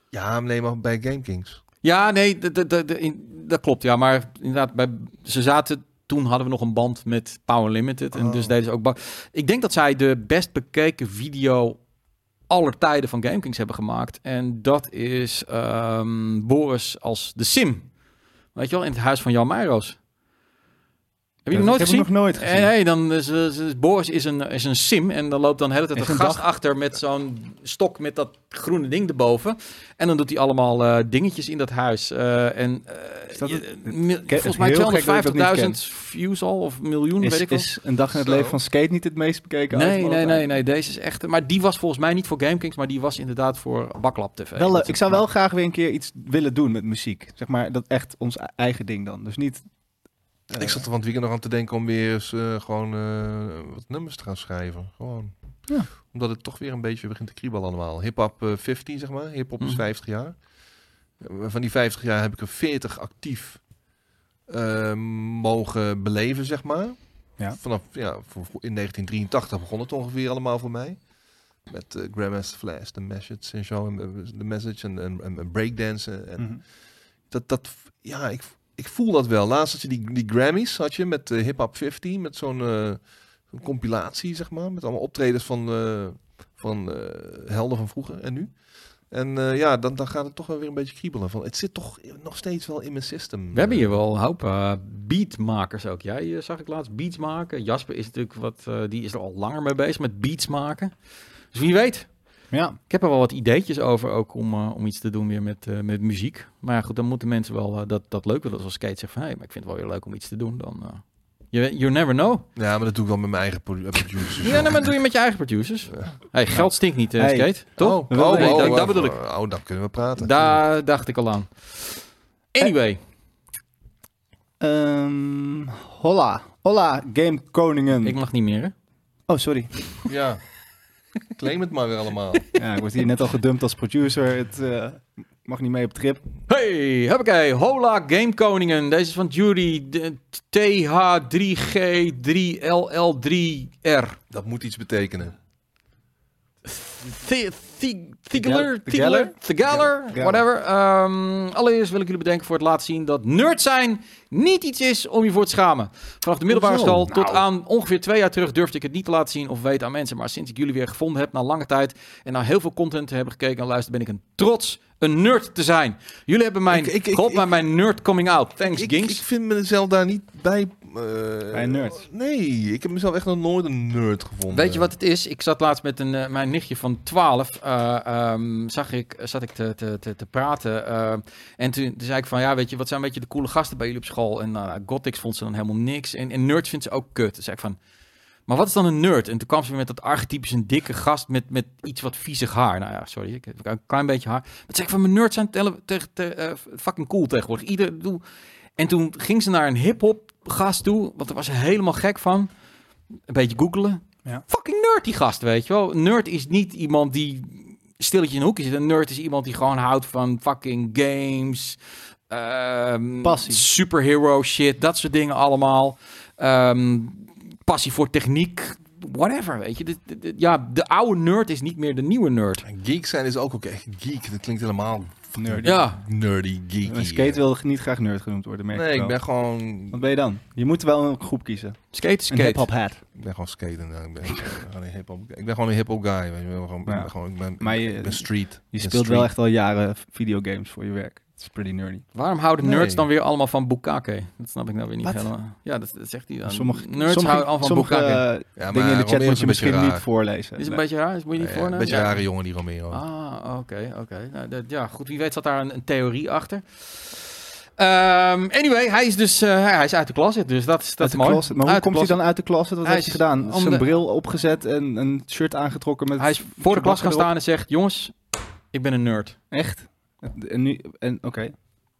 Ja, nee, maar bij Game Kings. Ja, nee, dat klopt. Ja, maar inderdaad, bij, ze zaten. Toen hadden we nog een band met Power Limited. En Oh. dus deden ze ook. bak- Ik denk dat zij de best bekeken video aller tijden van GameKings hebben gemaakt. En dat is ehm, Boris als de Sim. Weet je wel, in het huis van Jan Meijroos. Heb je hem nooit gezien? nog nooit gezien. Nee, nee, dan is, is- is- Boris is een, is een sim en dan loopt dan de hele tijd een gast dag- achter met zo'n stok met dat groene ding erboven. En dan doet hij allemaal eh, dingetjes in dat huis. Eh, en eh, Is dat het? ken- volgens mij heel gek dat ik dat niet 250.000 views al of miljoen, Is, weet ik wel. is een dag in het Zo. leven van Skate niet het meest bekeken Nee, nee, nee, nee, deze is echt. Maar die was volgens mij niet voor GameKings, maar die was inderdaad voor Baklap TV. Wel, eh, ik zou wel graag weer een keer iets willen doen met muziek. Zeg maar, dat echt ons eigen ding dan. Dus niet... eh, ik zat er van het weekend nog aan te denken om weer eens eh, gewoon eh, wat nummers te gaan schrijven. Gewoon. Ja. Omdat het toch weer een beetje begint te kriebelen allemaal. Hip-hop eh, 50, zeg maar. Hip-hop is Mhm. 50 jaar. Eh, Van die 50 jaar heb ik er 40 actief eh, mogen beleven, zeg maar. Ja. Vanaf ja, in 1983 begon het ongeveer allemaal voor mij. Met eh Grandmaster Flash, de Message en zo. Eh, de Message en, en, en breakdansen. En mhm. dat, dat, ja, ik, ik voel dat wel. Laatst had je die, die Grammys, had je met Hip Hop 50, met zo'n eh, zo'n compilatie, zeg maar, met allemaal optredens van, eh, van helden van vroeger en nu. En ja, dan, dan gaat het toch wel weer een beetje kriebelen. Van, het zit toch nog steeds wel in mijn system. We hebben hier wel een hoop beatmakers ook. Jij zag ik laatst beats maken. Jasper is natuurlijk wat, die is er al langer mee bezig met beats maken. Dus wie weet. Ja, Ik heb er wel wat ideetjes over ook om, eh, om iets te doen weer met, eh, met muziek. Maar ja, goed, dan moeten mensen wel eh, dat, dat leuk willen. Zoals Skate zegt van, hé, maar ik vind het wel weer leuk om iets te doen. Dan, eh, you, you never know. Ja, maar dat doe ik wel met mijn eigen produ- producers. Ja, nou, maar dat doe je met je eigen producers. Hey, geld stinkt niet, Hey. Skate. Toch? Oh, oh, oh, dat- oh, dat bedoel ik. Oh, dan kunnen we praten. Daar dacht ik al aan. Anyway. Ehm, hola. Hola, Game Koningen. Ik mag niet meer, hè? Oh, sorry. Ja. Claim het maar weer allemaal. Ja, ik word hier net al gedumpt als producer. Het eh, mag niet mee op trip. Hey, hoppakee. Hola Game Koningen. Deze is van Judy de TH3G3LL3R. Dat moet iets betekenen. The Thigler, Thigler? Thigler, Thigler, whatever. Ehm, allereerst wil ik jullie bedenken voor het laten zien dat nerd zijn niet iets is om je voor te schamen. Vanaf de middelbare school tot Nou. aan ongeveer twee jaar terug durfde ik het niet te laten zien of weten aan mensen. Maar sinds ik jullie weer gevonden heb na lange tijd en na heel veel content te hebben gekeken en luisterd, ben ik een trots een nerd te zijn. Jullie hebben mijn, Ik- ik- mijn nerd coming out. Thanks, Ginks. ik vind mezelf daar niet bij... eh, Bij een nerd? Nee, ik heb mezelf echt nog nooit een nerd gevonden. Weet je wat het is? Ik zat laatst met een, eh, mijn nichtje van 12. eh, ehm, zag ik, zat ik te, te, te, te praten. eh, en toen, toen zei ik van, ja, weet je, wat zijn een beetje de coole gasten bij jullie op school? En nou, Gothics vond ze dan helemaal niks. En, en nerds vindt ze ook kut. Toen zei ik van, maar wat is dan een nerd? En toen kwam ze weer met dat archetypisch een dikke gast met, met iets wat viezig haar. Nou ja, sorry, ik heb een klein beetje haar. Maar toen zei ik van, mijn nerds zijn te, te, fucking cool tegenwoordig. Ieder, doe. En toen ging ze naar een hip-hop gast toe, want daar was ze helemaal gek van. Een beetje googelen. Ja. Fucking nerd die gast, weet je wel. Een nerd is niet iemand die stilletje in een hoekje zit. Een nerd is iemand die gewoon houdt van fucking games. ehm, Passie. Superhero shit, dat soort dingen allemaal. Ehm, passie voor techniek, whatever, weet je. Dit- ja, de oude nerd is niet meer de nieuwe nerd. Geek zijn is ook echt geek. Dat klinkt helemaal Nerdy. Ja, nerdy, geeky. Een skate wil niet graag nerd genoemd worden, merk Nee, ik ben gewoon... Wat ben je dan? Je moet wel een groep kiezen. skate, Een skate. hip-hop hat. Ik ben gewoon skaten. nou, Ik ben, ik ben gewoon een hip-hop. Ik ben gewoon een hip-hop guy. Weet je, gewoon, ik ben gewoon, ik ben, Maar ik je- ben street. Je Ik speelt wel echt al jaren videogames voor je werk. Het is pretty nerdy. Waarom houden Nee. nerds dan weer allemaal van Bukake? Dat snap ik nou weer niet Wat? helemaal. Ja, dat, dat zegt hij dan. Sommige, nerds sommige, houden allemaal van sommige Bukake. eh, Ja, dingen in maar de chat moet is je een misschien beetje niet raar. voorlezen. is een Nee. beetje raar, is moet je niet Ja, voor. een beetje rare jongen, die Romeo. Ah, oké, oké. Nou, dat- ja, goed. Wie weet zat daar een, een theorie achter. Ehm, anyway, hij is dus eh, hij is uit de closet, dus dat is, dat Uit is de mooi. closet. Maar hoe Uit komt hij dan uit de closet? Wat Hij heeft hij is gedaan? Zijn de- bril opgezet en een shirt aangetrokken met... Hij is voor de klas gaan staan en zegt: Jongens, ik ben een nerd. Echt? En nu... En oké.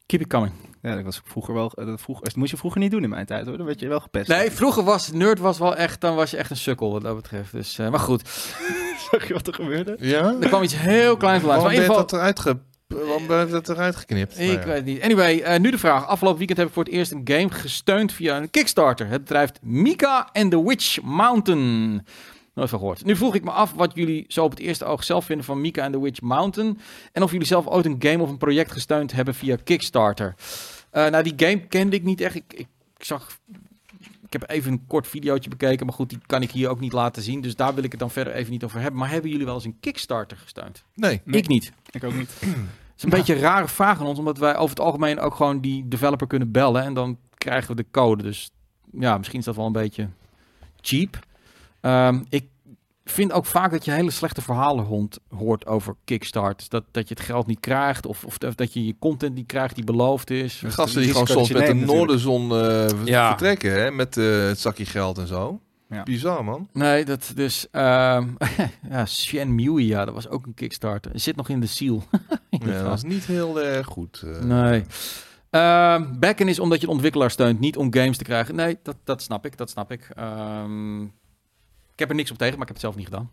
Keep it coming. Ja, dat was vroeger wel... eh, Dat, vroeg, dat moest je vroeger niet doen in mijn tijd, hoor. Dan werd je wel gepest. Nee, vroeger was nerd was wel echt, dan was je echt een sukkel wat dat betreft. Dus, eh, maar goed, [laughs] Zag je wat er gebeurde? Ja? er kwam iets heel kleins. Waarom Maar in ben je ieder geval, dat eruit ge... Waarom je dat eruit geknipt? Ik Nou ja. weet niet. Anyway, eh, nu de vraag. Afgelopen weekend heb ik voor het eerst een game gesteund via een Kickstarter. Het bedrijf Mika and the Witch Mountain. Nooit van gehoord. Nu vroeg ik me af wat jullie zo op het eerste oog zelf vinden van Mika and the Witch Mountain. En of jullie zelf ooit een game of een project gesteund hebben via Kickstarter. Eh, nou, die game kende ik niet echt. Ik, ik, ik zag... Ik heb even een kort videootje bekeken, maar goed, die kan ik hier ook niet laten zien. Dus daar wil ik het dan verder even niet over hebben. Maar hebben jullie wel eens een Kickstarter gesteund? Nee. Nee. Ik niet. Ik ook niet. Het is een beetje een rare vraag aan ons, omdat wij over het algemeen ook gewoon die developer kunnen bellen en dan krijgen we de code. Dus ja, misschien is dat wel een beetje cheap. Ehm, ik vind ook vaak dat je hele slechte verhalen hond, hoort over Kickstarters. Dat, dat je het geld niet krijgt of, of dat je je content niet krijgt die beloofd is. De gasten die gewoon soms met de natuurlijk. Noorderzon eh, Ja. vertrekken, hè? Met eh, het zakje geld en zo. Ja. Bizar, man. Nee, dat dus... ehm [laughs] ja, Shenmue, ja, dat was ook een Kickstarter. Zit nog in de seal. [laughs] Ja, dat is niet heel erg goed. eh. Nee. Ehm backen is omdat je de ontwikkelaar steunt, niet om games te krijgen. Nee, dat, dat snap ik, dat snap ik. Ehm, ik heb er niks op tegen, maar ik heb het zelf niet gedaan.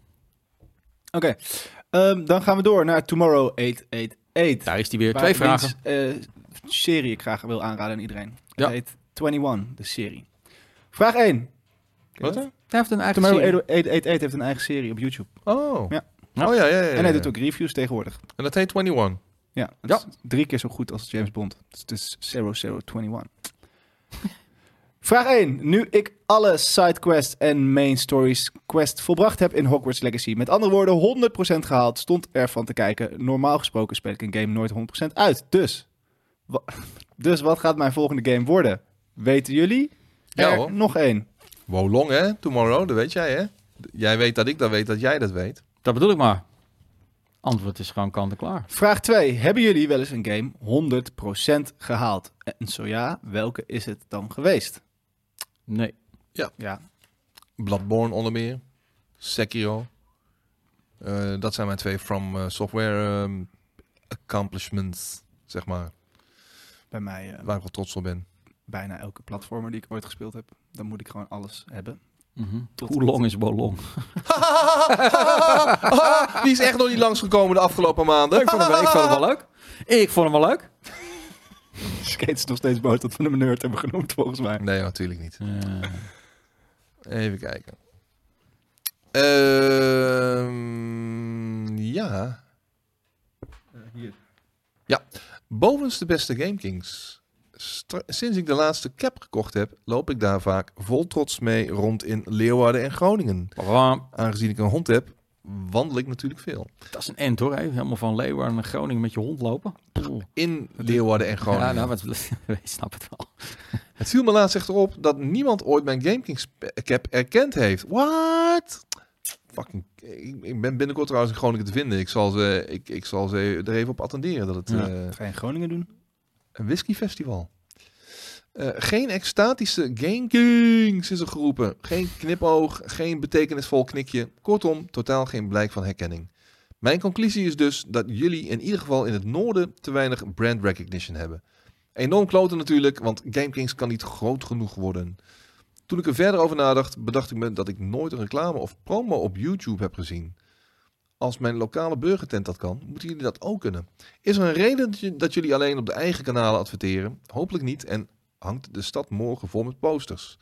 Oké. Ehm, dan gaan we door naar Tomorrow 888. Daar is die weer. Waar Twee ik vragen. eh, serie ik graag wil aanraden aan iedereen. Ja. Het heet 21, de serie. Vraag 1. Wat? Hij heeft een eigen Tomorrow serie. 888 heeft een eigen serie op YouTube. Oh. Ja. Oh ja, ja, ja. ja. En hij doet ook reviews tegenwoordig. En dat heet 21. Ja, het Ja. is drie keer zo goed als James Bond. Dus het is 0021. [laughs] Vraag 1. Nu ik alle sidequests en main stories quest volbracht heb in Hogwarts Legacy, met andere woorden 100% gehaald, stond ervan te kijken. Normaal gesproken speel ik een game nooit 100% uit. Dus, wa- [laughs] dus wat gaat mijn volgende game worden? Weten jullie? Ja, Er hoor. nog één. Wolong, hè? Tomorrow, dat weet jij, hè? Jij weet dat ik dat weet, dat jij dat weet. Dat bedoel ik maar. Antwoord is gewoon kant en klaar. Vraag 2. Hebben jullie wel eens een game 100% gehaald? En zo ja, welke is het dan geweest? Nee. Ja, Bloodborne onder meer. Sekiro. Eh, dat zijn mijn twee From eh, Software ehm, accomplishments, zeg maar. bij mij eh, Waar ik wel trots op ben. bijna elke platformer die ik ooit gespeeld heb. Dan moet ik gewoon alles hebben. Mhm. Hoe long is Bolong? [laughs] Die is echt nog niet langsgekomen de afgelopen maanden. ik, vond hem, ik vond hem wel leuk. Ik vond hem wel leuk. [laughs] Skate is nog steeds boos dat we hem een nerd hebben genoemd, volgens mij. Nee, natuurlijk niet. Eh, Even kijken. Ehm, Ja. hier. Ja. Bovenste beste GameKings. Sinds ik de laatste cap gekocht heb, loop ik daar vaak vol trots mee rond in Leeuwarden en Groningen. Aangezien ik een hond heb, wandel ik natuurlijk veel. Dat is een end hoor. hè. Helemaal van Leeuwarden naar Groningen met je hond lopen. Oeh. In Leeuwarden en Groningen. Ja, nou, wat, [laughs] je snapt het wel. [laughs] Het viel me laatst echter op dat niemand ooit mijn GameKings cap erkend heeft. What? Fucking, ik, ik ben binnenkort trouwens in Groningen te vinden. Ik zal ze, ik, ik zal ze er even op attenderen dat het Ja. eh, Ga je in Groningen doen? een whiskyfestival. Eh, geen extatische GameKings is er geroepen. Geen knipoog, geen betekenisvol knikje. Kortom, totaal geen blijk van herkenning. Mijn conclusie is dus dat jullie in ieder geval in het noorden te weinig brand recognition hebben. Enorm kloten natuurlijk, want GameKings kan niet groot genoeg worden. Toen ik er verder over nadacht, bedacht ik me dat ik nooit een reclame of promo op YouTube heb gezien. Als mijn lokale burgertent dat kan, moeten jullie dat ook kunnen. Is er een reden dat, jullie alleen op de eigen kanalen adverteren? Hopelijk niet. En hangt de stad morgen vol met posters?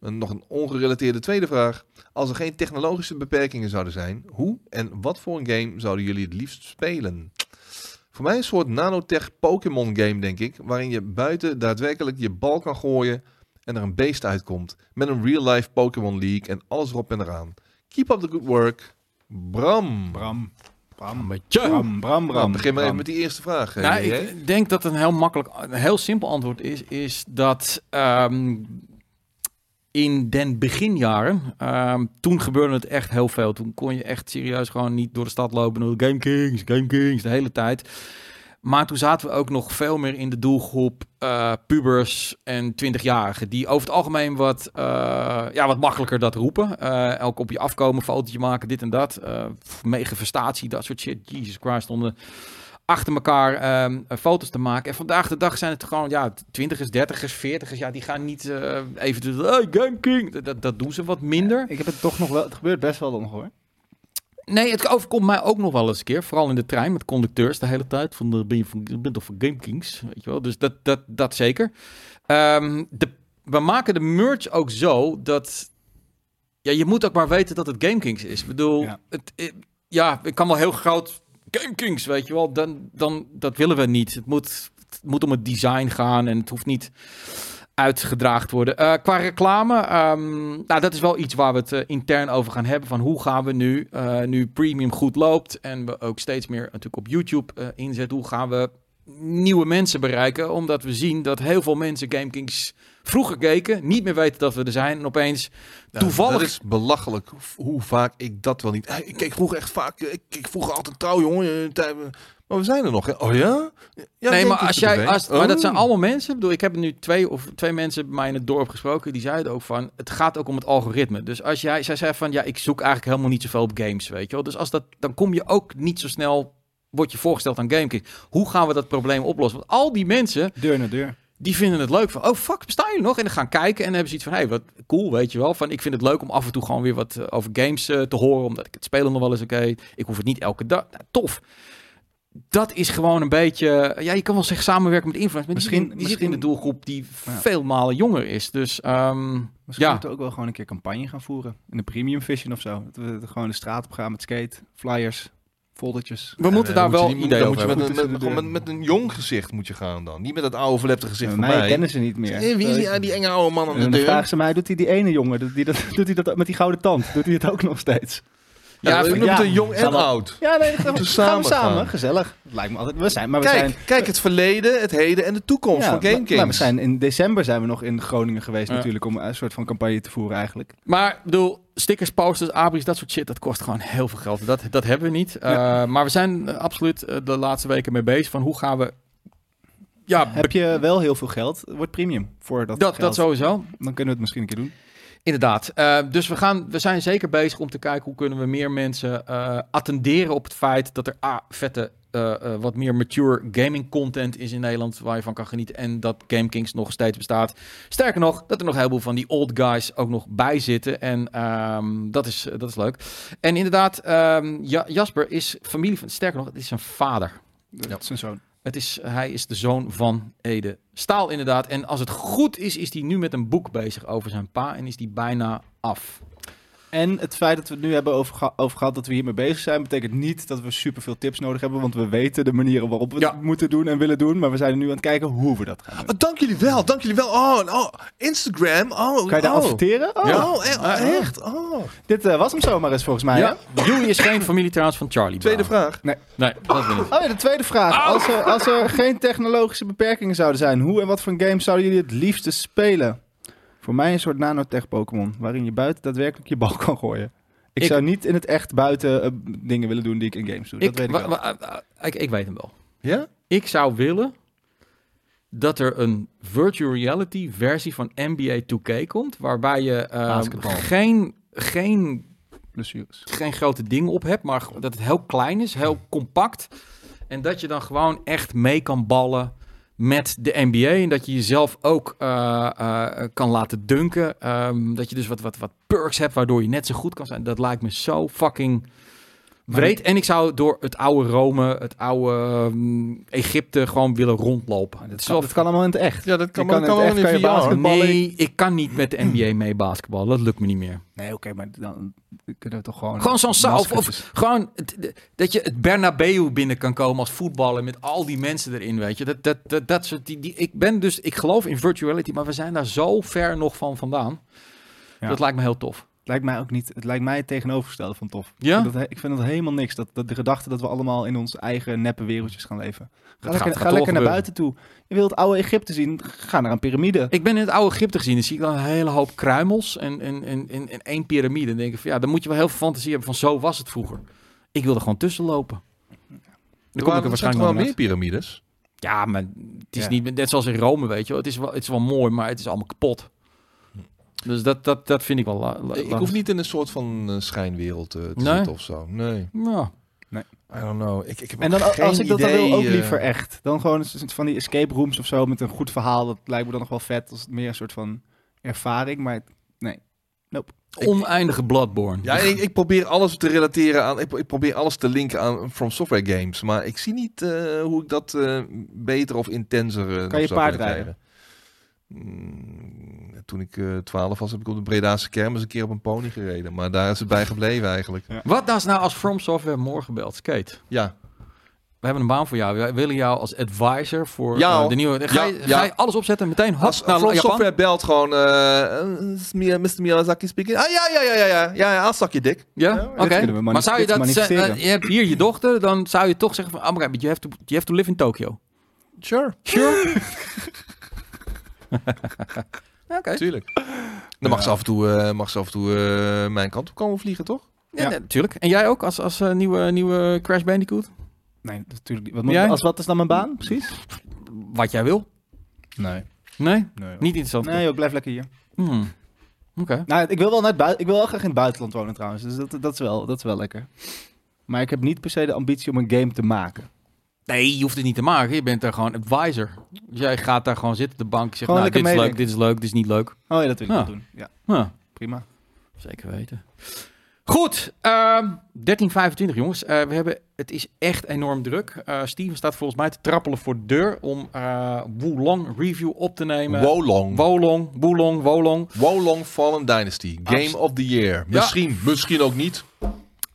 En nog een ongerelateerde tweede vraag. Als er geen technologische beperkingen zouden zijn, hoe en wat voor een game zouden jullie het liefst spelen? Voor mij een soort nanotech Pokémon game, denk ik, waarin je buiten daadwerkelijk je bal kan gooien en er een beest uitkomt. Met een real-life Pokémon League en alles erop en eraan. Keep up the good work. Bram. Bram. Bram. Beetje. Bram, Bram, Bram. Nou, begin maar even met die eerste vraag. eh, Nou, ik denk dat een heel makkelijk, een heel simpel antwoord is, is dat ehm, in den beginjaren, ehm, toen gebeurde het echt heel veel. Toen kon je echt serieus gewoon niet door de stad lopen door Game Kings, Game Kings, de hele tijd. Maar toen zaten we ook nog veel meer in de doelgroep eh, pubers en 20-jarigen. Die over het algemeen wat, eh, ja, wat makkelijker dat roepen. Eh, elk op je afkomen, fotootje maken, dit en dat. eh megafestatie, dat soort shit. Jesus Christ, stonden achter elkaar ehm, eh, foto's te maken. En vandaag de dag zijn het gewoon, ja, twintigers, dertigers, veertigers. Ja, die gaan niet even, hey, Game King. Dat, dat doen ze wat minder. Ik heb het toch nog wel... Het gebeurt best wel nog hoor. Nee, het overkomt mij ook nog wel eens een keer. Vooral in de trein met conducteurs de hele tijd. Van, de, ben je van, je bent toch van Game Kings? Weet je wel? Dus dat, dat, dat zeker. Ehm, de, we maken de merch ook zo dat... Ja, je moet ook maar weten dat het Game Kings is. Ik bedoel, Ja. het, eh, ja, ik kan wel heel groot Game Kings, weet je wel. Dan, dan, dat willen we niet. Het moet, het moet om het design gaan en het hoeft niet uitgedraagd worden. Eh, qua reclame, ehm, nou, dat is wel iets waar we het eh, intern over gaan hebben. Van hoe gaan we nu, eh, nu premium goed loopt en we ook steeds meer natuurlijk op YouTube inzetten. Hoe gaan we nieuwe mensen bereiken? Omdat we zien dat heel veel mensen GameKings vroeger keken, niet meer weten dat we er zijn. En opeens Ja, toevallig... Dat is belachelijk hoe- vaak ik dat wel niet. Ik keek vroeger echt vaak. Ik keek vroeger altijd trouw, jongen. eh, Maar we zijn er nog. Hè? Oh ja? ja nee, maar als jij, als, maar dat Oh. zijn allemaal mensen. Ik bedoel, ik heb nu twee of twee mensen bij mij in het dorp gesproken. Die zeiden ook van, het gaat ook om het algoritme. Dus als jij, zij zei van, ja, ik zoek eigenlijk helemaal niet zoveel op games, weet je wel. Dus als dat, dan kom je ook niet zo snel, word je voorgesteld aan GameKing. Hoe gaan we dat probleem oplossen? Want al die mensen, Deur naar deur. Die vinden het leuk van, oh fuck, bestaan jullie nog? En dan gaan kijken en dan hebben ze iets van, hey, wat cool, weet je wel. Van, ik vind het leuk om af en toe gewoon weer wat eh, over games eh, te horen, omdat ik het spelen nog wel eens oké. Ik hoef het niet elke dag. Nou, tof. Dat is gewoon een beetje, ja, je kan wel zeggen samenwerken met influencers, maar Misschien- misschien, die zit in de misschien- doelgroep die Ja. veel malen jonger is. Dus ehm, Misschien Ja. moeten we ook wel gewoon een keer campagne gaan voeren. In de premium vision of zo. Dat we gewoon de straat op gaan met skate, flyers, foldertjes. we moeten Ja, daar dan wel idee dan over moet je hebben. met, een- met, gewoon met, met een jong gezicht moet je gaan dan. Niet met dat oude verlepte gezicht van mij mij. kennen ze niet meer. Eh, wie is die, Eh, die enge oude man aan En de dan deur? vragen ze mij, doet hij die ene jongen, doet hij dat, doet hij dat met die gouden tand? Doet hij het ook nog steeds? Ja, Ja, we van- noemen ja, het een jong en oud. Ja, nee, gaan we samen samen. gaan. Gezellig. Het lijkt me altijd. We zijn, maar we Kijk, zijn. kijk, het verleden, het heden en de toekomst ja, van Game Kings. maar we zijn in december zijn we nog in Groningen geweest Ja. natuurlijk om een soort van campagne te voeren eigenlijk. Maar ik bedoel, stickers, posters, abris, dat soort shit, dat kost gewoon heel veel geld. Dat, dat hebben we niet. Eh, maar we zijn eh, absoluut eh, de laatste weken mee bezig van hoe gaan we... Ja, Heb je wel heel veel geld, wordt premium voor dat dat, geld. dat sowieso. Dan kunnen we het misschien een keer doen. Inderdaad. Eh, dus we, gaan, we zijn zeker bezig om te kijken hoe kunnen we meer mensen eh, attenderen op het feit dat er A, vette, eh, wat meer mature gaming content is in Nederland waar je van kan genieten. En dat GameKings nog steeds bestaat. Sterker nog, dat er nog een heleboel van die old guys ook nog bij zitten. En ehm, dat, is, dat is leuk. En inderdaad, ehm, Ja- Jasper is familie van, sterker nog, het is zijn vader. Is een zoon. Het is, hij is de zoon van Ede Staal, inderdaad. En als het goed is, is hij nu met een boek bezig over zijn pa en is die bijna af. En het feit dat we het nu hebben over, geha- over gehad dat we hiermee bezig zijn, betekent niet dat we superveel tips nodig hebben. Want we weten de manieren waarop we Ja. het moeten doen en willen doen. Maar we zijn nu aan het kijken hoe we dat gaan doen. Oh, dank jullie wel, dank jullie wel. Oh, en oh Instagram. Oh, Kan je daar oh. adverteren? Oh, Ja. Oh, e- echt? Oh. Dit eh, was hem zomaar eens volgens mij. Ja? Joey is geen familie trouwens van Charlie Tweede Brown. vraag. Nee, dat ben ik. Oh ja, de tweede vraag. Als, er, als er geen technologische beperkingen zouden zijn, hoe en wat voor games zouden jullie het liefste spelen? Voor mij een soort nanotech Pokémon, waarin je buiten daadwerkelijk je bal [laughs] kan gooien. Ik, Ik- zou niet in het echt buiten eh, dingen willen doen die ik in games doe. Dat Ik, weet ik wel. uh, uh, ik, ik weet hem wel. Ja? Ik zou willen dat er een virtual reality versie van NBA 2K komt, waarbij je eh, Basketbal. geen, geen, Blessures. geen grote dingen op hebt, maar dat het heel klein is, heel compact. En dat je dan gewoon echt mee kan ballen met de NBA. En dat je jezelf ook eh, eh, kan laten dunken. Ehm, dat je dus wat, wat, wat perks hebt waardoor je net zo goed kan zijn. Dat lijkt me zo fucking wreed. En ik zou door het oude Rome, het oude ehm, Egypte gewoon willen rondlopen. Dat is kan, wel dat kan allemaal in het echt. Ja, dat kan, maar, kan kan in het. Nee, ik kan niet met de [clears throat] NBA mee basketballen. Dat lukt me niet meer. Nee, oké, maar dan kunnen we toch gewoon... Gewoon zo'n zaal. Of, gewoon het- dat je het Bernabeu binnen kan komen als voetballer met al die mensen erin, weet je. Dat, dat, dat, dat soort, die, die, ik ben dus, ik geloof in virtuality, maar we zijn daar zo ver nog van vandaan. Ja. Dat lijkt me heel tof. Het lijkt mij ook niet. Het lijkt mij het tegenovergestelde van tof. Ja? Ik vind dat, he- ik vind dat helemaal niks. Dat, dat de gedachte dat we allemaal in onze eigen neppe wereldjes gaan leven. Ga lekker, gaat ga toch lekker naar buiten toe. Je wilt oude Egypte zien. Ga naar een piramide. Ik ben in het oude Egypte gezien, dan zie ik dan een hele hoop kruimels en, en, en, en, en één piramide. Dan denk ik van ja, dan moet je wel heel veel fantasie hebben van zo was het vroeger. Ik wil er gewoon tussen lopen. Dan Er kom ik waarschijnlijk wel meer piramides. Ja, maar het is Ja. niet net zoals in Rome, weet je wel. Het is wel, het is wel mooi, maar het is allemaal kapot. Dus dat, dat, dat vind ik wel... la- la- Ik hoef niet in een soort van eh, schijnwereld eh, te Nee? zitten of zo. Nee. Ja. I don't know. Ik, ik heb En dan ook als ik dat dan wil, ook eh, liever echt. Dan gewoon een soort van die escape rooms of zo met een goed verhaal. Dat lijkt me dan nog wel vet. Als het meer een soort van ervaring. Maar nee. Oneindige Bloodborne. Ja, ik, ik probeer alles te relateren aan. Ik, ik probeer alles te linken aan From Software games. Maar ik zie niet eh, hoe ik dat eh, beter of intenser. eh, nog je zou paard kunnen rijden? krijgen. Mm, toen ik eh 12 was, heb ik op de Bredaanse kermis een keer op een pony gereden. Maar daar is het bij gebleven eigenlijk. Wat nou, nou als From Software morgen belt? Skate. Ja, We hebben een baan voor jou. Wij willen jou als advisor voor Ja, eh, de nieuwe... Ga, Ja, je, ja. ga je alles opzetten en meteen hop als naar From Japan? Software belt gewoon... eh, eh, Mr. Miyazaki speaking. Ah, ja, ja, ja, ja, ja. Ja, ja, suck je dik. Ja? Oké. we Maar zou je dat... eh, je hebt hier je dochter, dan zou je toch zeggen van... Oh, maar you have to, you have to live in Tokyo. Sure. Sure? [laughs] [laughs] Oké. Tuurlijk. Dan mag ze af en toe, eh, mag ze af en toe eh, mijn kant op komen vliegen, toch? Ja, natuurlijk. En jij ook als, als eh, nieuwe, nieuwe Crash Bandicoot? Nee, dat is natuurlijk niet. Wat, moet- Jij? als wat is dan mijn baan? Precies? Wat jij wil? Nee. Nee? Nee, Niet interessant. nee joh, blijf lekker hier. Hmm. Oké. Nou, ik wil wel naar het buiten. Ik wil wel graag in het buitenland wonen trouwens. Dus dat, dat, is wel, dat is wel lekker. Maar ik heb niet per se de ambitie om een game te maken. Nee, je hoeft het niet te maken. Je bent daar gewoon advisor. Dus jij gaat daar gewoon zitten op de bank. Zegt, Gewoon nou, dit is leuk, dit is leuk, dit is niet leuk. Oh ja, dat wil ik Ja. wel doen. Ja, prima. Zeker weten. Goed, ehm 1325 jongens. Eh, we hebben, het is echt enorm druk. Eh, Steven staat volgens mij te trappelen voor de deur om eh Wulong review op te nemen. Wolong. Wolong, Wulong, Wolong. Wolong Fallen Dynasty. Game Abs- of the Year. Misschien, misschien ook niet.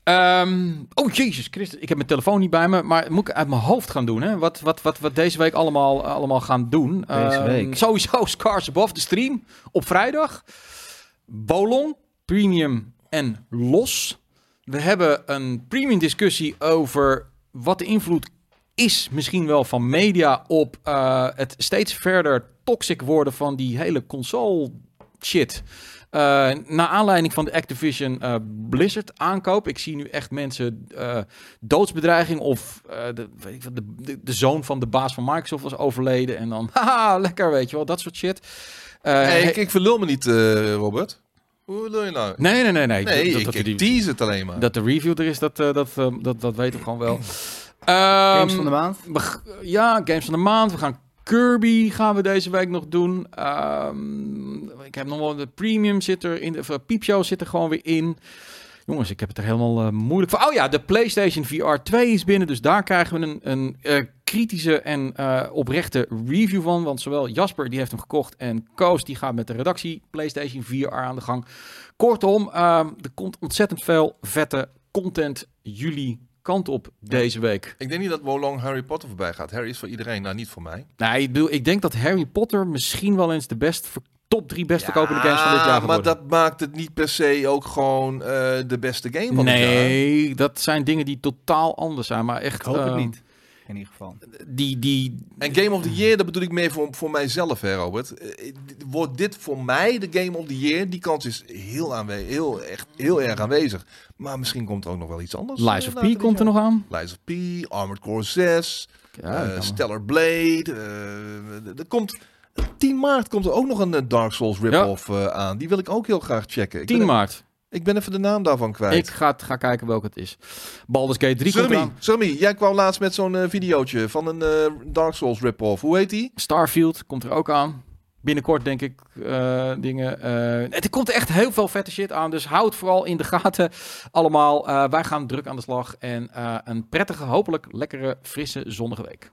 Ehm, oh jezus Christus, ik heb mijn telefoon niet bij me, maar moet ik uit mijn hoofd gaan doen, hè? Wat, wat, wat, wat deze week allemaal, allemaal gaan doen. Deze Ehm, week? Sowieso [laughs] Scars Above de stream op vrijdag. Bolong, Premium en Los. We hebben een premium discussie over wat de invloed is misschien wel van media op eh, het steeds verder toxic worden van die hele console shit. Uh, naar aanleiding van de Activision eh, Blizzard aankoop. Ik zie nu echt mensen eh, doodsbedreiging of eh, de, weet ik wat, de, de, de zoon van de baas van Microsoft was overleden. En dan, [laughs] haha, lekker, weet je wel, dat soort shit. Eh, Hey, he- ik, ik verlul me niet, eh, Robert. Hoe wil je nou? nee, nee, nee, nee. Nee, dat, ik, dat, ik die- tease het alleen maar. dat de review er is, dat, dat, dat, dat weten we gewoon wel. Games Ehm, van de maand. we g- ja, Games van de Maand. We gaan Kirby gaan we deze week nog doen. Ehm, ik heb nog wel de Premium zit er in. De eh, Piepshow zit er gewoon weer in. Jongens, ik heb het er helemaal eh, moeilijk voor. Oh ja, de PlayStation VR 2 is binnen. Dus daar krijgen we een, een eh, kritische en oprechte review van. Want zowel Jasper, die heeft hem gekocht, en Koos, die gaat met de redactie PlayStation 4 aan de gang. Kortom, ehm, er komt ontzettend veel vette content jullie kant op deze week. Ik denk niet dat Wolong Harry Potter voorbij gaat. Harry is voor iedereen, nou niet voor mij. Nou, ik, bedoel, ik denk dat Harry Potter misschien wel eens de best, top drie best verkopende games van dit jaar gaat maar dat maakt het niet per se ook gewoon eh, de beste game van het jaar. Nee, dat zijn dingen die totaal anders zijn. Maar echt, Ik hoop het ehm, niet. In ieder geval. Die, die, En Game of the Year, dat bedoel ik meer voor, voor mijzelf, hè, Robert. Eh, Wordt dit voor mij de Game of the Year? Die kans is heel, aanwe- heel, echt, heel erg aanwezig. Maar misschien komt er ook nog wel iets anders. Lies of P komt er jaar. nog aan. Lies of P, Armored Core 6, Ja, eh. Stellar Blade. eh, er komt... 10 maart komt er ook nog een Dark Souls rip-off eh, aan. Die wil ik ook heel graag checken. Ik 10 ben, maart. Ik ben even de naam daarvan kwijt. Ik ga, ga kijken welke het is. Baldur's Gate 3 komt Surmi, eraan. Surmi, jij kwam laatst met zo'n eh, videootje van een eh, Dark Souls rip-off. Hoe heet die? Starfield komt er ook aan. Binnenkort denk ik eh, dingen. eh er komt echt heel veel vette shit aan. Dus houd vooral in de gaten allemaal. Wij gaan druk aan de slag. En een prettige, hopelijk lekkere, frisse, zonnige week.